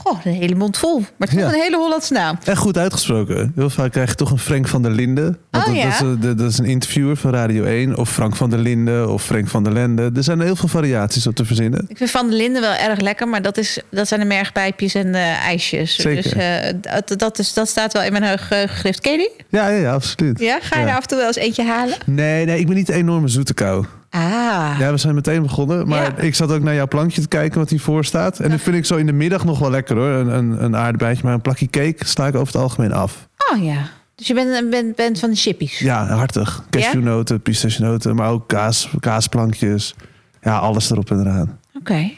Goh, een hele mond vol. Maar toch Ja. een hele Hollandse naam. En goed uitgesproken. Heel vaak krijg je toch een Frank van der Linden. Want Oh, dat, ja? dat, is, een- dat is een interviewer van Radio 1. Of Frank van der Linden of Frank van der Lende. Er zijn heel veel variaties op te verzinnen. Ik vind Van der Linden wel erg lekker, maar dat, is, dat zijn de mergpijpjes en de ijsjes. Zeker. Dus eh, dat, dat, is, dat staat wel in mijn geheugen. Ken je die? Ja, ja, ja absoluut. Ja, ga je er af en toe wel eens eentje halen? Nee, nee, ik ben niet een enorme zoete kou. Ah, Ja, we zijn meteen begonnen. Maar Ja. ik zat ook naar jouw plankje te kijken wat hiervoor staat. En dat vind ik zo in de middag nog wel lekker hoor. Een, een, een aardbeidje, maar een plakje cake sla ik over het algemeen af. oh ja. Dus je bent, bent, bent van de chippies. Ja, hartig. Cashewnoten, pistachenoten, maar ook kaas, kaasplankjes. Ja, alles erop en eraan. Oké.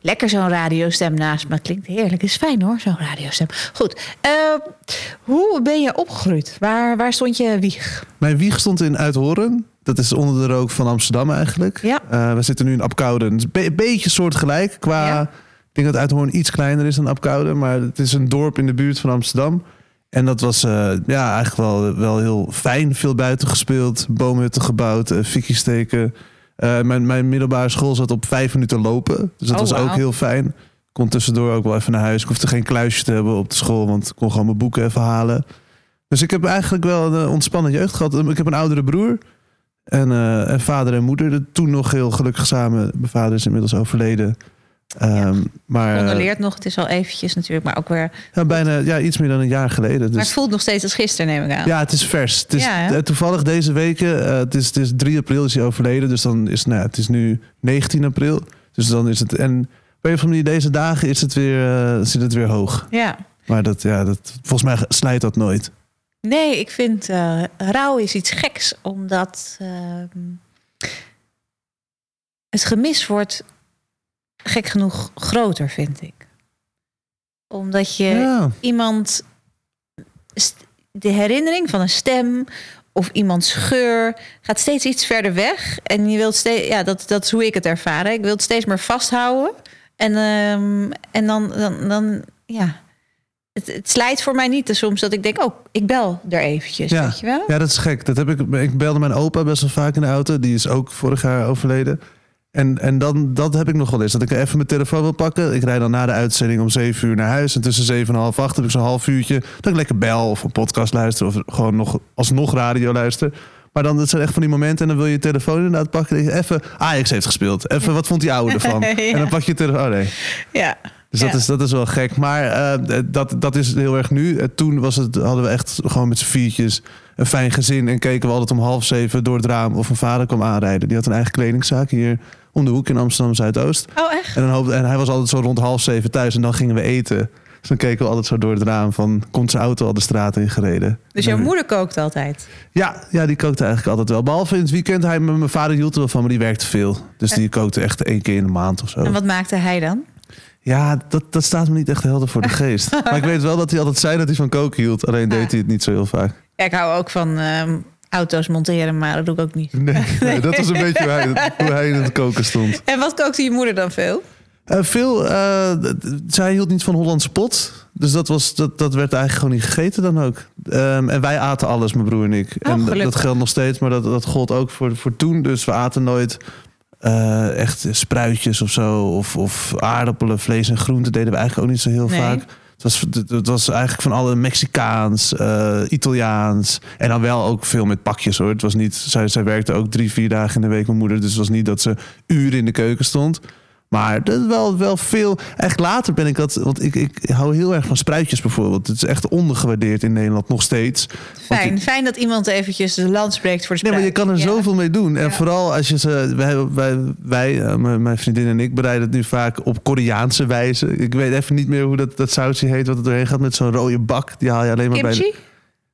Lekker zo'n radiostem naast me. Klinkt heerlijk. Is fijn hoor, zo'n radiostem. Goed. eh, hoe ben je opgegroeid? Waar, waar stond je wieg? Mijn wieg stond in Uithoren. Dat is onder de rook van Amsterdam eigenlijk. Ja. Eh, we zitten nu in Apkouden. Een be- beetje soortgelijk. Qua, Ja. Ik denk dat Uithoorn iets kleiner is dan Apkouden. Maar het is een dorp in de buurt van Amsterdam. En dat was eh, ja, eigenlijk wel, wel heel fijn. Veel buiten gespeeld. Boomhutten gebouwd. Uh, fikkie steken. Eh, mijn, mijn middelbare school zat op vijf minuten lopen. Dus dat Oh, was ook heel fijn. Ik kon tussendoor ook wel even naar huis. Ik hoefde geen kluisje te hebben op de school. Want ik kon gewoon mijn boeken even halen. Dus ik heb eigenlijk wel een ontspannen jeugd gehad. Ik heb een oudere broer. En, eh, en vader en moeder. De- Toen nog heel gelukkig samen. Mijn vader is inmiddels overleden. Ehm, maar eh, Condoleerd nog. Het is al eventjes natuurlijk, maar ook weer... ja, bijna ja, iets meer dan een jaar geleden. Maar het Dus, voelt nog steeds als gisteren, neem ik aan. ja, het is vers. Het is, Ja, eh, toevallig deze weken, eh, het, is, het is 3 april is hij overleden. Dus dan is nou, ja, het is nu 19 april. Dus dan is het. En op een of andere manier, deze dagen is het weer, eh, zit het weer hoog. ja. Maar dat, ja, dat, volgens mij slijt dat nooit. Nee, ik vind eh, rouw is iets geks, omdat ehm, het gemis wordt gek genoeg groter, vind ik. Omdat je Ja. iemand, de herinnering van een stem of iemands geur gaat steeds iets verder weg. En je wilt steeds, ja, dat, dat is hoe ik het ervaren. Ik wil het steeds meer vasthouden. En, ehm, en dan, dan, dan, ja. Het, het slijt voor mij niet te soms dat ik denk, oh, ik bel er eventjes, Ja. weet je wel? Ja, dat is gek. Dat heb ik, ik belde mijn opa best wel vaak in de auto. Die is ook vorig jaar overleden. En, en dan, dat heb ik nog wel eens. Dat ik even mijn telefoon wil pakken. Ik rijd dan na de uitzending om 7 uur naar huis. En tussen 7 en half 8 heb ik zo'n half uurtje. Dat ik lekker bel of een podcast luister. Of gewoon nog alsnog radio luister. Maar dan dat zijn echt van die momenten. En dan wil je je telefoon inderdaad pakken. Even, Ajax heeft gespeeld. Even, wat vond die oude ervan? Ja. En dan pak je je telefoon. Oh nee. Ja. Dus Ja. dat, is, dat is wel gek. Maar eh, dat, dat is heel erg nu. Eh, toen was het, hadden we echt gewoon met z'n viertjes een fijn gezin. En keken we altijd om half zeven door het raam of een vader kwam aanrijden. Die had een eigen kledingzaak hier om de hoek in Amsterdam Zuidoost. Oh, echt? En, dan hoopte, en hij was altijd zo rond half zeven thuis. En dan gingen we eten. Dus dan keken we altijd zo door het raam van... komt zijn auto al de straat in gereden? Dus jouw moeder kookt altijd? Ja, ja, die kookte eigenlijk altijd wel. Behalve in het weekend. Hij, mijn vader hield er wel van, maar die werkte veel. Dus die kookte echt één keer in de maand of zo. En wat maakte hij dan? Ja, dat, dat staat me niet echt helder voor de geest. maar ik weet wel dat hij altijd zei dat hij van koken hield. Alleen deed hij het niet zo heel vaak. Ja, ik hou ook van ehm, auto's monteren, maar dat doe ik ook niet. Nee, nee, dat was een beetje hoe hij, hoe hij in het koken stond. En wat kookte je moeder dan veel? Eh, veel, eh, zij hield niet van Hollandse pot. Dus dat, was, dat, dat werd eigenlijk gewoon niet gegeten dan ook. Ehm, en wij aten alles, mijn broer en ik. Oh, en dat- dat geldt nog steeds, maar dat, dat gold ook voor, voor toen. Dus we aten nooit eh, echt spruitjes of zo. Of, of aardappelen, vlees en groenten deden we eigenlijk ook niet zo heel Nee. vaak. Het was, het- het was eigenlijk van alle Mexicaans, eh, Italiaans. En dan wel ook veel met pakjes hoor. Het was niet, zij, zij werkte ook drie, vier dagen in de week, mijn moeder. Dus het was niet dat ze uren in de keuken stond. Maar dat is wel, wel veel. Echt later ben ik dat. Want ik, ik hou heel erg van spruitjes bijvoorbeeld. Het is echt ondergewaardeerd in Nederland nog steeds. Fijn, ik- fijn dat iemand eventjes de land spreekt voor de Nee, maar je kan er Ja. zoveel mee doen. En Ja. vooral als je ze. Wij, wij, wij eh, mijn vriendin en ik bereiden het nu vaak op Koreaanse wijze. Ik weet even niet meer hoe dat, dat sausje heet, wat er doorheen gaat met zo'n rode bak. Die haal je alleen maar bij. De-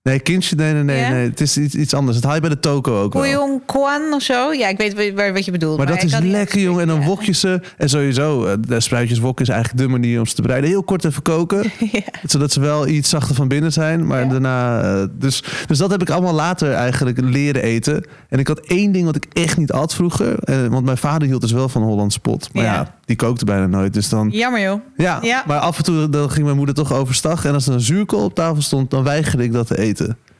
Nee, kindje, nee, nee, nee, Ja? nee. Het is iets, iets anders. Het haal je bij de toko ook wel. Bouillon Kwan of zo. Ja, ik weet waar- wat je bedoelt. Maar dat is lekker, jongen. En dan wok je ze. En sowieso, eh, de spruitjes wokken is eigenlijk de manier om ze te bereiden. Heel kort even koken. Ja. Zodat ze wel iets zachter van binnen zijn. Maar Ja. daarna... eh, dus, dus dat heb ik allemaal later eigenlijk leren eten. En ik had één ding wat ik echt niet at vroeger. Eh, want mijn vader hield dus wel van Hollands pot. Maar ja. Ja. die kookte bijna nooit. Dus dan... Jammer joh. Ja, Ja. maar af en toe dan ging mijn moeder toch overstag. En als er een zuurkool op tafel stond, dan weigerde ik dat te eten.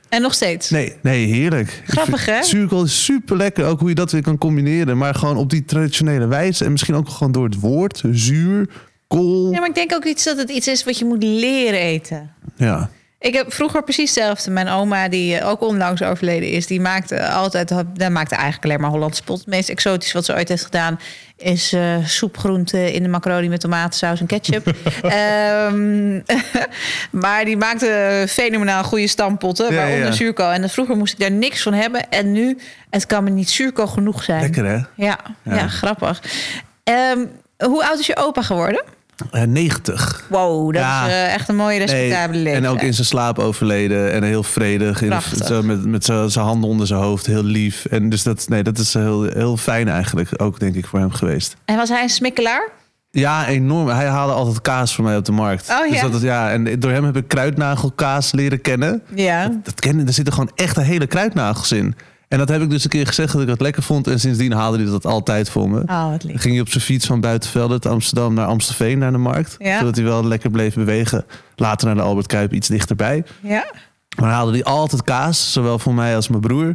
En nog steeds. Nee, nee, heerlijk. Grappig, hè? Zuurkool is super lekker. Ook hoe je dat weer kan combineren. Maar gewoon op die traditionele wijze. En misschien ook gewoon door het woord. Zuur, kool. Ja, maar ik denk ook iets dat het iets is wat je moet leren eten. Ja. Ik heb vroeger precies hetzelfde. Mijn oma, die eh, ook onlangs overleden is, die maakte altijd, daar maakte eigenlijk alleen maar Hollandse pot. Het meest exotisch wat ze ooit heeft gedaan is eh soepgroenten in de macaroni met tomatensaus en ketchup. Ehm, maar die maakte fenomenaal goede stampotten, Ja, waaronder ja. zuurkool. En vroeger moest ik daar niks van hebben. En nu, het kan me niet zuurkool genoeg zijn. Lekker hè? Ja, ja. Ja. grappig. Ehm, hoe oud is je opa geworden? Eh, 90. Wow, dat Ja. is eh, echt een mooie respectabele Nee, leeftijd. en ook in zijn slaap overleden. En heel vredig. In, zo met met zijn handen onder zijn hoofd. Heel lief. En dus dat, nee, dat is heel, heel fijn eigenlijk. Ook denk ik voor hem geweest. En was hij een smikkelaar? Ja, enorm. Hij haalde altijd kaas voor mij op de markt. Oh, dus ja? dat, ja. En door hem heb ik kruidnagelkaas leren kennen. Ja. Dat kennen, er zitten gewoon echt hele kruidnagels in. En dat heb ik dus een keer gezegd dat ik het lekker vond. En sindsdien haalde hij dat altijd voor me. Oh, wat Dan lief. ging hij op zijn fiets van Buitenvelde uit Amsterdam naar Amstelveen naar de markt. Ja. Zodat hij wel lekker bleef bewegen. Later naar de Albert Kuip iets dichterbij. Ja. Maar dan haalde hij altijd kaas, zowel voor mij als mijn broer.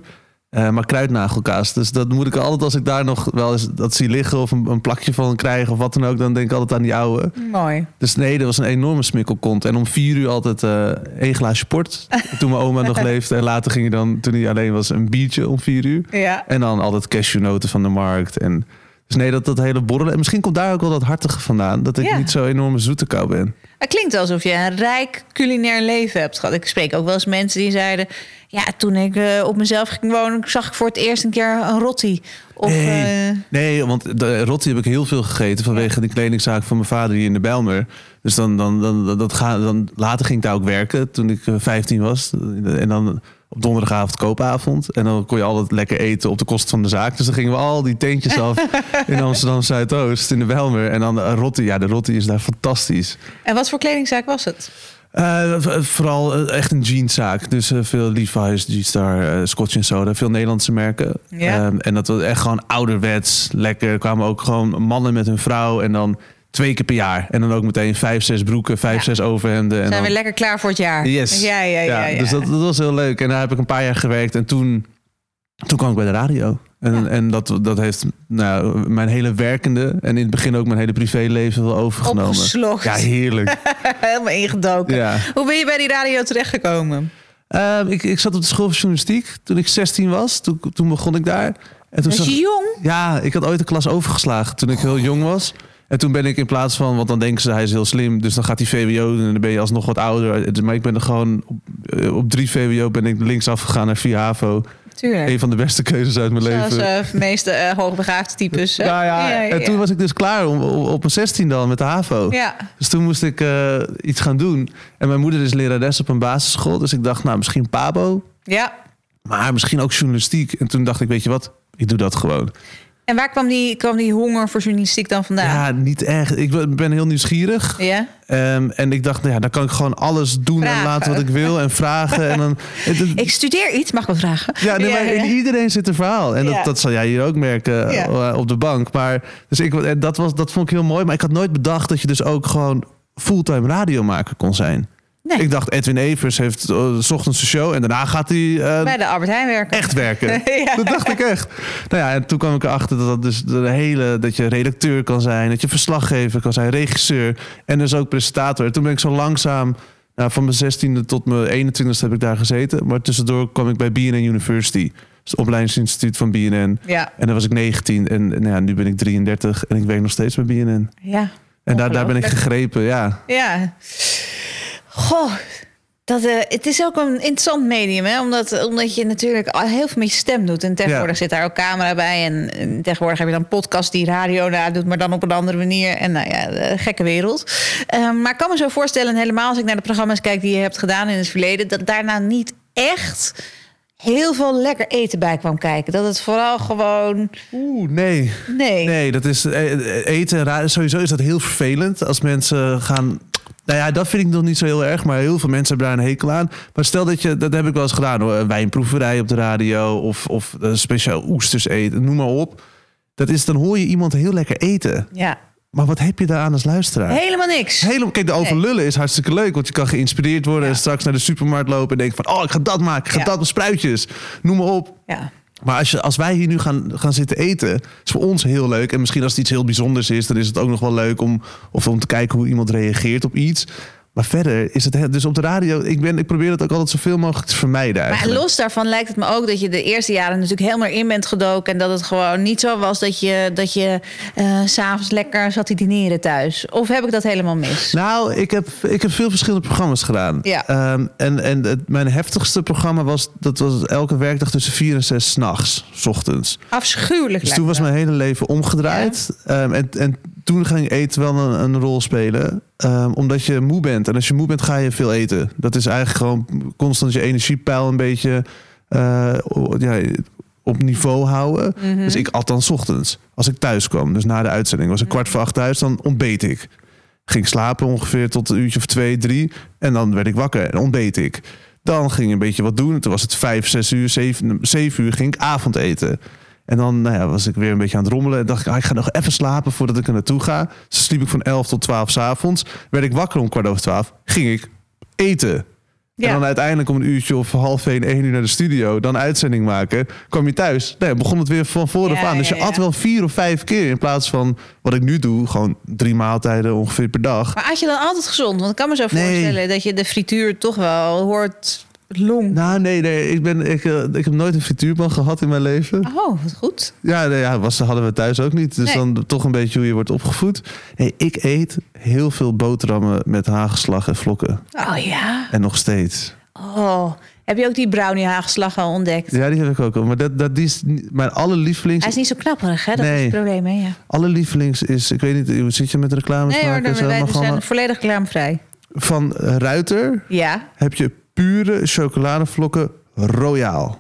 Eh, maar kruidnagelkaas. Dus dat moet ik altijd als ik daar nog wel eens dat zie liggen of een, een plakje van krijg of wat dan ook, dan denk ik altijd aan die oude. Mooi. Dus nee, dat was een enorme smikkelkont. En om vier uur altijd eh één glaasje port. toen mijn oma nog leefde. En later ging hij dan, toen hij alleen was, een biertje om vier uur. Ja. En dan altijd cashewnoten van de markt. En, dus nee, dat, dat hele borrelen. En misschien komt daar ook wel dat hartige vandaan. Dat ik Ja. niet zo enorme zoete kou ben. Het klinkt alsof je een rijk culinair leven hebt gehad. Ik spreek ook wel eens mensen die zeiden... ja, toen ik eh, op mezelf ging wonen... zag ik voor het eerst een keer een rotti. Of, Nee. eh, Nee, want de rotti heb ik heel veel gegeten vanwege de kledingzaak van mijn vader hier in de Bijlmer. Dus dan, dan, dan, dat ga, dan, later ging ik daar ook werken toen ik eh, 15 was. En dan op donderdagavond koopavond. En dan kon je altijd lekker eten op de kosten van de zaak. Dus dan gingen we al die teentjes af in Amsterdam Zuidoost, in de Bijlmer. En dan de rotti. Ja, de rotti is daar fantastisch. en wat voor kledingzaak was het? Eh, v- vooral eh, echt een jeanszaak. Dus eh, veel Levi's, G-Star, eh, Scotch Soda. Veel Nederlandse merken. Ja. Ehm, en dat was echt gewoon ouderwets. Lekker. Er kwamen ook gewoon mannen met hun vrouw. En dan twee keer per jaar. En dan ook meteen vijf, zes broeken, vijf, Ja. zes overhemden. En Zijn dan, we lekker klaar voor het jaar? Yes. Ja, ja, ja. ja, Dus dat, dat was heel leuk. En daar heb ik een paar jaar gewerkt. En toen, toen kwam ik bij de radio. En, en dat, dat heeft nou, mijn hele werkende... en in het begin ook mijn hele privéleven wel overgenomen. Opgeslokt. Ja, heerlijk. Helemaal ingedoken. Hoe ben je bij die radio terechtgekomen? Ehm, ik, ik zat op de school van journalistiek toen ik 16 was. Toen, toen begon ik daar. En toen Was zag- je jong? ja, ik had ooit een klas overgeslagen toen ik heel jong was. En toen ben ik in plaats van, want dan denken ze hij is heel slim, dus dan gaat hij VWO doen en dan ben je alsnog wat ouder. Maar ik ben er gewoon op, eh, op drie VWO ben ik linksaf gegaan naar 4 HAVO. Tuurlijk. Een van de beste keuzes uit mijn Zoals leven. eh, de meeste eh, hoogbegaafde types. nou ja, en toen was ik dus klaar om, op op mijn 16 dan met de HAVO. Ja. Dus toen moest ik iets gaan doen. En mijn moeder is lerares op een basisschool. Dus ik dacht, nou misschien Pabo. ja. Maar misschien ook journalistiek. En toen dacht ik, weet je wat? Ik doe dat gewoon. En waar kwam die, kwam die honger voor journalistiek dan vandaan? Ja, niet echt. Ik ben- heel nieuwsgierig. Ja? Ehm, en ik dacht, nou ja, dan kan ik gewoon alles doen en laten wat ik wil. En vragen. En dan, het- het- Ik studeer iets, mag ik wel vragen? ja, nee, maar in iedereen zit een verhaal. En dat, Ja. dat zal jij hier ook merken eh, op de bank. Maar dus ik, en dat, was, dat vond ik heel mooi. Maar ik had nooit bedacht dat je dus ook gewoon fulltime radiomaker kon zijn. Nee. Ik dacht, Edwin Evers heeft s ochtends een show en daarna gaat hij eh, Bij de Albert Heijn werken. echt werken. Ja. Dat dacht ik echt. Nou ja, en toen kwam ik erachter dat dat dus de hele dat je redacteur kan zijn, dat je verslaggever kan zijn, regisseur en dus ook presentator. En toen ben ik zo langzaam nou, van mijn 16e tot mijn 21e heb ik daar gezeten, maar tussendoor kwam ik bij BNN University, dus het opleidingsinstituut van BNN. Ja. En dan was ik 19 en nou ja, nu ben ik 33 en ik werk nog steeds bij BNN. Ja. En daar, daar ben ik gegrepen, ja. Ja. Goh. Dat, eh, het is ook een interessant medium, hè? Omdat, omdat je natuurlijk al heel veel met je stem doet. En tegenwoordig Ja. zit daar ook camera bij. En, en tegenwoordig heb je dan podcast die radio nadoet, maar dan op een andere manier. En nou ja, de gekke wereld. Eh, maar ik kan me zo voorstellen, helemaal als ik naar de programma's kijk die je hebt gedaan in het verleden, dat daarna niet echt heel veel lekker eten bij kwam kijken. Dat het vooral gewoon... Oeh, nee. Nee. Nee, dat is eh, eten en ra- Sowieso is dat heel vervelend als mensen gaan. Nou ja, dat vind ik nog niet zo heel erg, maar heel veel mensen hebben daar een hekel aan. Maar stel dat je, dat heb ik wel eens gedaan hoor, een wijnproeverij op de radio of, of een speciaal oesters eten, noem maar op. Dat is, dan hoor je iemand heel lekker eten. Ja, Maar wat heb je daar aan als luisteraar? helemaal niks. Helemaal, kijk, de overlullen is hartstikke leuk, want je kan geïnspireerd worden Ja. en straks naar de supermarkt lopen en denken van, oh, ik ga dat maken, ik ga Ja. dat met spruitjes, noem maar op. Ja. Maar als, je, als wij hier nu gaan, gaan zitten eten, is voor ons heel leuk. En misschien als het iets heel bijzonders is, dan is het ook nog wel leuk om, of om te kijken hoe iemand reageert op iets. Maar verder is het. he- Dus op de radio, ik, ben, ik probeer het ook altijd zoveel mogelijk te vermijden. Maar Eigenlijk. los daarvan lijkt het me ook dat je de eerste jaren natuurlijk helemaal in bent gedoken. En dat het gewoon niet zo was dat je, dat je s s'avonds lekker zat te dineren thuis. Of heb ik dat helemaal mis? Nou, ik heb, ik heb veel verschillende programma's gedaan. Ja. Ehm, en en het, mijn heftigste programma was, dat was elke werkdag tussen vier en zes 's nachts, 's ochtends. Afschuwelijk. Dus toen was mijn hele leven omgedraaid. Ehm, en, en toen ging eten wel een, een rol spelen. Ehm, omdat je moe bent. En als je moe bent, ga je veel eten. Dat is eigenlijk gewoon constant je energiepeil een beetje eh, ja, op niveau houden. Mhm. Dus ik at dan ochtends. Als ik thuis kwam, dus na de uitzending, was ik kwart voor acht thuis, dan ontbeet ik. Ging slapen ongeveer tot een uurtje of twee, drie. En dan werd ik wakker en ontbeet ik. Dan ging ik een beetje wat doen. Toen was het vijf, zes uur, zeven, zeven uur ging ik avondeten. En dan nou ja, was ik weer een beetje aan het rommelen. En dacht ik, ah, ik ga nog even slapen voordat ik er naartoe ga. Dus sliep ik van 11 tot 12 's avonds. Werd ik wakker om kwart over 12. Ging ik eten. Ja. En dan uiteindelijk om een uurtje of half één, één uur naar de studio. Dan uitzending maken. Kwam je thuis. Nee, begon het weer van vooraf Ja, aan. Dus je at wel vier of vijf keer. In plaats van wat ik nu doe. Gewoon drie maaltijden ongeveer per dag. Maar had je dan altijd gezond? Want ik kan me zo Nee. voorstellen dat je de frituur toch wel hoort long. Nou, nee, nee. Ik, ben, ik, eh, ik heb nooit een frituurpan gehad in mijn leven. Oh, wat goed. Ja, nee, ja was, hadden we thuis ook niet. Dus Nee. dan toch een beetje hoe je wordt opgevoed. Nee, ik eet heel veel boterhammen met hagelslag en vlokken. Oh ja. En nog steeds. Oh. Heb je ook die brownie hagelslag al ontdekt? Ja, die heb ik ook al. Maar dat, dat die is mijn allerlievelings... Hij is niet zo knapperig, hè? Dat is het probleem, hè? Ja. allerlievelings is... Ik weet niet, hoe zit je met reclames Nee hoor, maken? en zo? wij zijn volledig reclamevrij. Van Ruiter Ja, heb je pure chocoladevlokken royaal.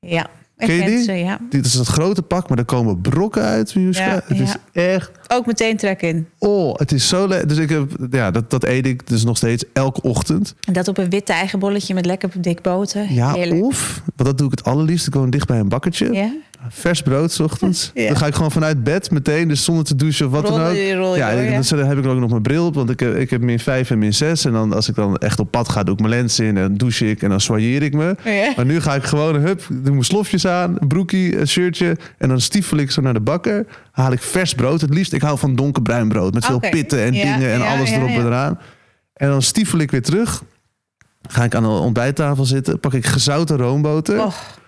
ja. Ik Ken je ken die? ze, ja. Dit is dat grote pak, maar er komen brokken uit, Miuska. Ja, het is echt... Ook meteen trek in. Oh, het is zo lekker. Dus ik heb, ja, dat, dat eet ik dus nog steeds elke ochtend. En dat op een wit tijgenbolletje met lekker dik boter. Ja, Heerlijk. of, want dat doe ik het allerliefst. Ik woon dicht bij een bakkertje. Ja? Vers brood 's ochtends. Ja. Dan ga ik gewoon vanuit bed meteen, dus zonder te douchen of wat dan ook. ja, dan heb ik ook nog mijn bril op, want ik, heb- ik heb min 5 en min 6. En dan als ik dan echt op pad ga, doe ik mijn lens in en douche ik en dan soigneer ik me. Ja. Maar nu ga ik gewoon, hup, doe mijn slofjes aan, broekie, een shirtje. En dan stiefel ik zo naar de bakker. Haal ik vers brood. Het liefst, ik hou van donkerbruin brood. Met veel pitten en dingen en alles erop en eraan. En dan stiefel ik weer terug. Ga ik aan de ontbijttafel zitten. Pak ik gezouten roomboter. Och,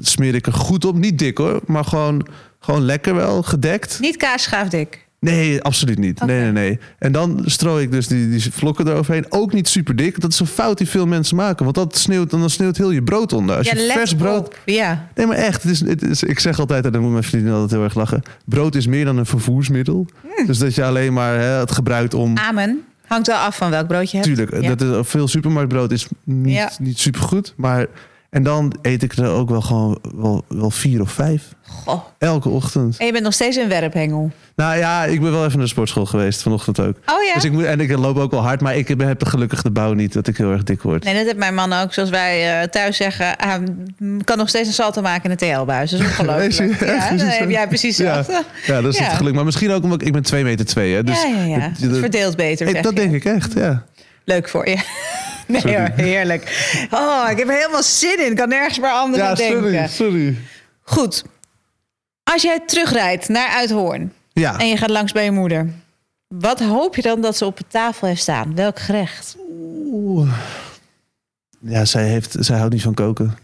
Smeer ik er goed op. Niet dik hoor, maar gewoon, gewoon lekker wel, gedekt. niet kaasschaafdik. Nee, absoluut niet. Nee, nee, nee. En dan strooi ik dus die, die vlokken eroverheen. Ook niet super dik. Dat is een fout die veel mensen maken. Want dat sneeuwt, dan sneeuwt heel je brood onder. Als Ja, je vers brood... op. Ja. Nee, maar echt. Het is, het is, ik zeg altijd, en dan moet mijn vriendin altijd heel erg lachen. Brood is meer dan een vervoersmiddel. Hm. Dus dat je alleen maar hè, het gebruikt om... Amen. Hangt wel af van welk brood je hebt. Tuurlijk, Ja. dat is, veel supermarktbrood is niet, Ja. niet super goed. Maar, en dan eet ik er ook wel gewoon wel, wel vier of vijf. Goh. Elke ochtend. En je bent nog steeds een werphengel. Nou ja, ik ben wel even naar de sportschool geweest vanochtend ook. Oh ja? Dus ik moet, en ik loop ook wel hard, maar ik heb gelukkig de bouw niet dat ik heel erg dik word. Nee, dat heeft mijn man ook. Zoals wij eh, thuis zeggen, hij kan nog steeds een salto maken in een TL-buis. Dat is ongelooflijk. Ja, dat Precies heb jij precies Ja, ja, dat is Ja. het geluk. Maar misschien ook omdat ik, ben 2 meter 2. Hè, dus ja, ja, ja. het- verdeelt beter, ik- dat denk ik echt, ja. Leuk voor je. Nee hoor, heerlijk. Oh, ik heb er helemaal zin in. Ik kan nergens meer anders Ja, aan denken. sorry, sorry. Goed. Als jij terugrijdt naar Uithoorn Ja, en je gaat langs bij je moeder. Wat hoop je dan dat ze op de tafel heeft staan? Welk gerecht? Oeh. ja zij, heeft, zij houdt niet van koken.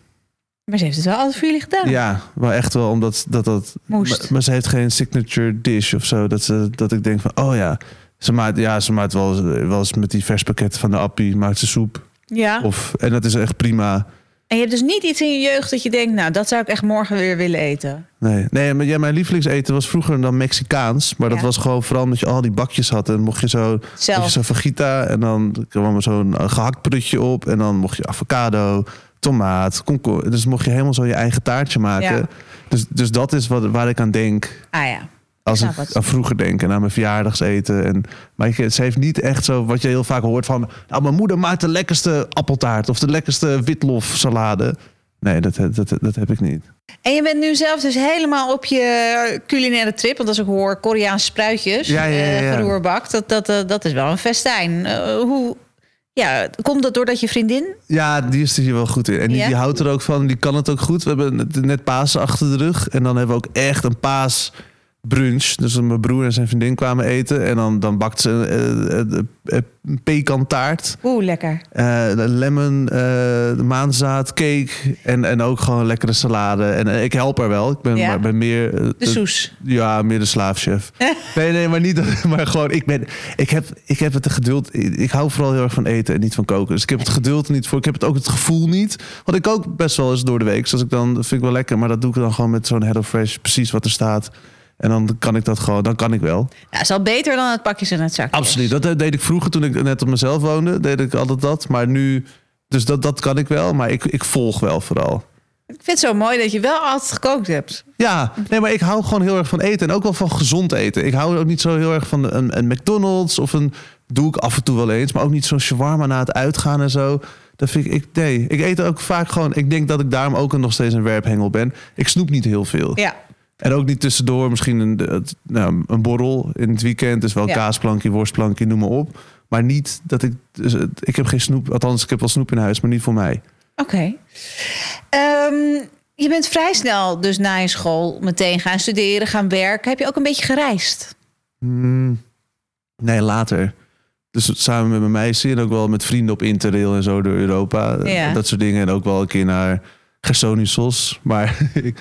Maar ze heeft het wel altijd voor jullie gedaan. Ja, maar echt wel omdat dat... dat Moest. Maar, maar ze heeft geen signature dish of zo. Dat, ze, dat ik denk van, oh ja. Ze maakt, ja, ze maakt wel, eens- wel eens met die verspakketten van de appie, maakt ze soep. Ja. Of, en dat is echt prima. En je hebt dus niet iets in je jeugd dat je denkt, nou, dat zou ik echt morgen weer willen eten. Nee, nee maar ja, mijn lievelingseten was vroeger dan Mexicaans. Maar dat Ja. was gewoon vooral omdat je al die bakjes had. En mocht je zo, mocht je Zelf. zo fajita en dan kwam er zo'n eh, gehakt prutje op. En dan mocht je avocado, tomaat, komkommer. Dus mocht je helemaal zo je eigen taartje maken. Ja. Dus, dus dat is wat, waar ik aan denk Ah ja. Als ik aan vroeger denk en aan mijn verjaardagseten. En, maar ik, ze heeft niet echt zo wat je heel vaak hoort van... Nou, mijn moeder maakt de lekkerste appeltaart of de lekkerste witlofsalade. Nee, dat, dat, dat, dat heb ik niet. En je bent nu zelf dus helemaal op je culinaire trip. Want als ik hoor Koreaanse spruitjes, Ja, ja, ja, eh, geroerbakt, dat, dat, eh, dat is wel een festijn. Eh, hoe, ja, komt dat doordat je vriendin? Ja, die is er hier wel goed in. En die, Ja? die houdt er ook van. Die kan het ook goed. We hebben net- Pasen achter de rug. En dan hebben we ook echt een paasbrunch. Dus mijn broer en zijn vriendin kwamen eten. En dan, dan bakt ze eh, eh, eh, een pekantaart. Oeh, lekker. eh lemon, eh maanzaad, cake. En, en ook gewoon lekkere salade. En eh, ik help haar wel. Ik ben, Ja. maar ben meer... eh, De soes. ja, meer de slaafchef. nee, nee, maar niet. dat- Maar gewoon, ik ben. Ik heb, ik heb het geduld. Ik, ik hou vooral heel erg van eten en niet van koken. Dus ik heb het geduld niet voor. Ik heb het ook het gevoel niet. Want ik kook best wel eens door de week. Dus als ik dan dat vind ik wel lekker. Maar dat doe ik dan gewoon met zo'n HelloFresh. Precies wat er staat. En dan kan ik dat gewoon. Dan kan ik wel. Ja, is al beter dan het pakjes in het zakje. Absoluut. Dat eh, deed ik vroeger toen ik net op mezelf woonde. Deed ik altijd dat. Maar nu. Dus dat, dat kan ik wel. Maar ik, ik volg wel vooral. Ik vind het zo mooi dat je wel altijd gekookt hebt. Ja, nee, maar ik hou gewoon heel erg van eten. En ook wel van gezond eten. Ik hou ook niet zo heel erg van een, een McDonald's of een... Doe ik af en toe wel eens. Maar ook niet zo'n shawarma na het uitgaan en zo. Dat vind ik... ik nee, ik eet ook vaak gewoon... Ik denk dat ik daarom ook nog steeds een werphengel ben. Ik snoep niet heel veel. Ja. En ook niet tussendoor misschien een, nou, een borrel in het weekend. Dus wel Ja. kaasplankje, worstplankje, noem maar op. Maar niet dat ik... Dus ik heb geen snoep. Althans, ik heb wel snoep in huis, maar niet voor mij. Oké. Ehm, je bent vrij snel dus na je school meteen gaan studeren, gaan werken. Heb je ook een beetje gereisd? Hmm, nee, later. Dus samen met mijn meisje en ook wel met vrienden op Interrail en zo door Europa. Ja. Dat soort dingen. En ook wel een keer naar Gersonisos. Maar ik,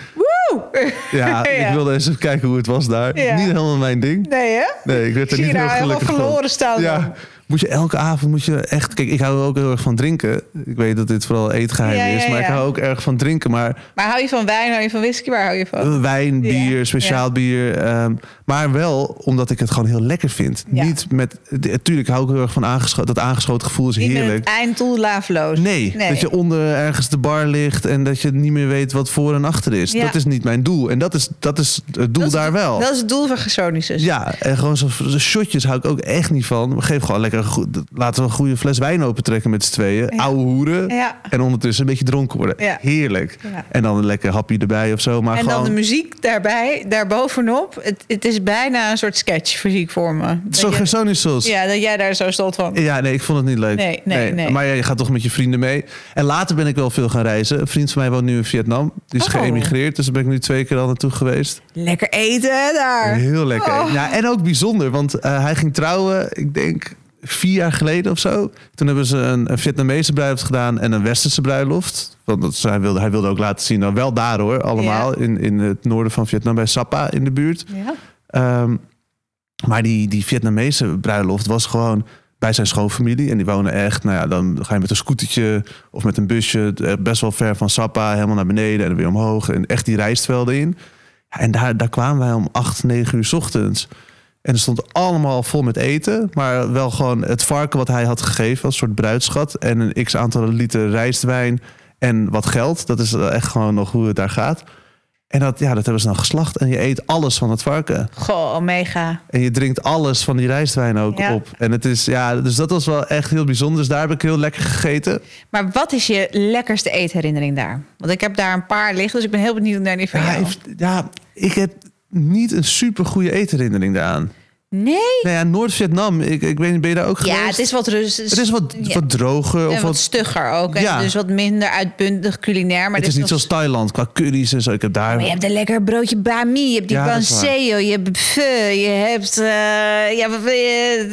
ja, Ja. ik wilde eens even kijken hoe het was daar. Ja. Niet helemaal mijn ding. Nee, hè? Nee, ik werd er niet heel daar helemaal gelukkig van. verloren staan? Ja, moet je elke avond moet je echt... Kijk, ik hou ook heel erg van drinken. Ik weet dat dit vooral eetgeheim Ja, ja, is. Maar ik hou ook erg van drinken. Maar Maar hou je van wijn, hou je van whisky? Waar hou je van? Uh, Wijn, bier, speciaal bier. ehm, maar wel omdat ik het gewoon heel lekker vind. Niet met. Natuurlijk hou ik heel erg van aangeschoten. Dat aangeschoten gevoel is Niet met heerlijk. het einddoel laveloos. Nee, dat je onder ergens de bar ligt en dat je niet meer weet wat voor en achter is. Dat is niet mijn doel. En dat is, dat is het doel is- daar wel. Dat is het doel van Gersonisus. Ja, en gewoon zo'n zo shotjes hou ik ook echt niet van. Geef gewoon lekker goed, laten we een goede fles wijn opentrekken met z'n tweeën. Ja. Oude hoeren. Ja. En ondertussen een beetje dronken worden. Ja. Heerlijk. En dan een lekker hapje erbij of zo. Maar En gewoon, dan de muziek daarbij, daarbovenop. Het, het is bijna een soort sketch muziek voor me. Zo Gersonisos. Ja, dat jij daar zo stolt van. Ja, nee, ik vond het niet leuk. Nee, nee, nee. Maar je gaat toch met je vrienden mee. En later ben ik wel veel gaan reizen. Een vriend van mij woont nu in Vietnam. Die is Oh. geëmigreerd. Dus daar ben ik nu twee keer al naartoe geweest. Lekker eten daar. Heel lekker. Oh. Ja, en ook bijzonder. Want eh, hij ging trouwen, ik denk vier jaar geleden of zo. Toen hebben ze een, een Vietnamese bruiloft gedaan en een Westerse bruiloft. Want dat, hij, wilde, hij wilde ook laten zien, nou wel daar hoor, allemaal. In, in het noorden van Vietnam, bij Sapa in de buurt. Ja. Ehm, maar die, die Vietnamese bruiloft was gewoon bij zijn schoonfamilie. En die wonen echt, nou ja, dan ga je met een scootertje of met een busje eh, best wel ver van Sapa, helemaal naar beneden en weer omhoog. En echt die rijstvelden in. En daar, daar kwamen wij om 8, 9 uur 's ochtends. En er stond allemaal vol met eten. Maar wel gewoon het varken wat hij had gegeven als soort bruidschat. En een x aantal liter rijstwijn en wat geld. Dat is echt gewoon nog hoe het daar gaat. En dat, ja, dat hebben ze dan geslacht. En je eet alles van het varken. Goh, mega. En je drinkt alles van die rijstwijn ook Ja. op. En het is, ja, dus dat was wel echt heel bijzonder. Dus daar heb ik heel lekker gegeten. Maar wat is je lekkerste eetherinnering daar? Want ik heb daar een paar liggen, dus ik ben heel benieuwd naar die van Ja, jou. ja, ik heb niet een super goede eetherinnering daaraan. Nee? Nou ja, Noord-Vietnam, ik, ik weet niet, ben je daar ook geweest? Ja, het is wat rustig. Het is wat, ja. wat droger. En Of wat wat, stugger ook. Ja. En dus wat minder uitbundig culinair. Maar het is niet zoals Thailand qua curry's en zo. Ik heb daar... Maar je hebt een lekker broodje bami, je hebt die Ja, je hebt pho, je hebt eh ja, wat wil je,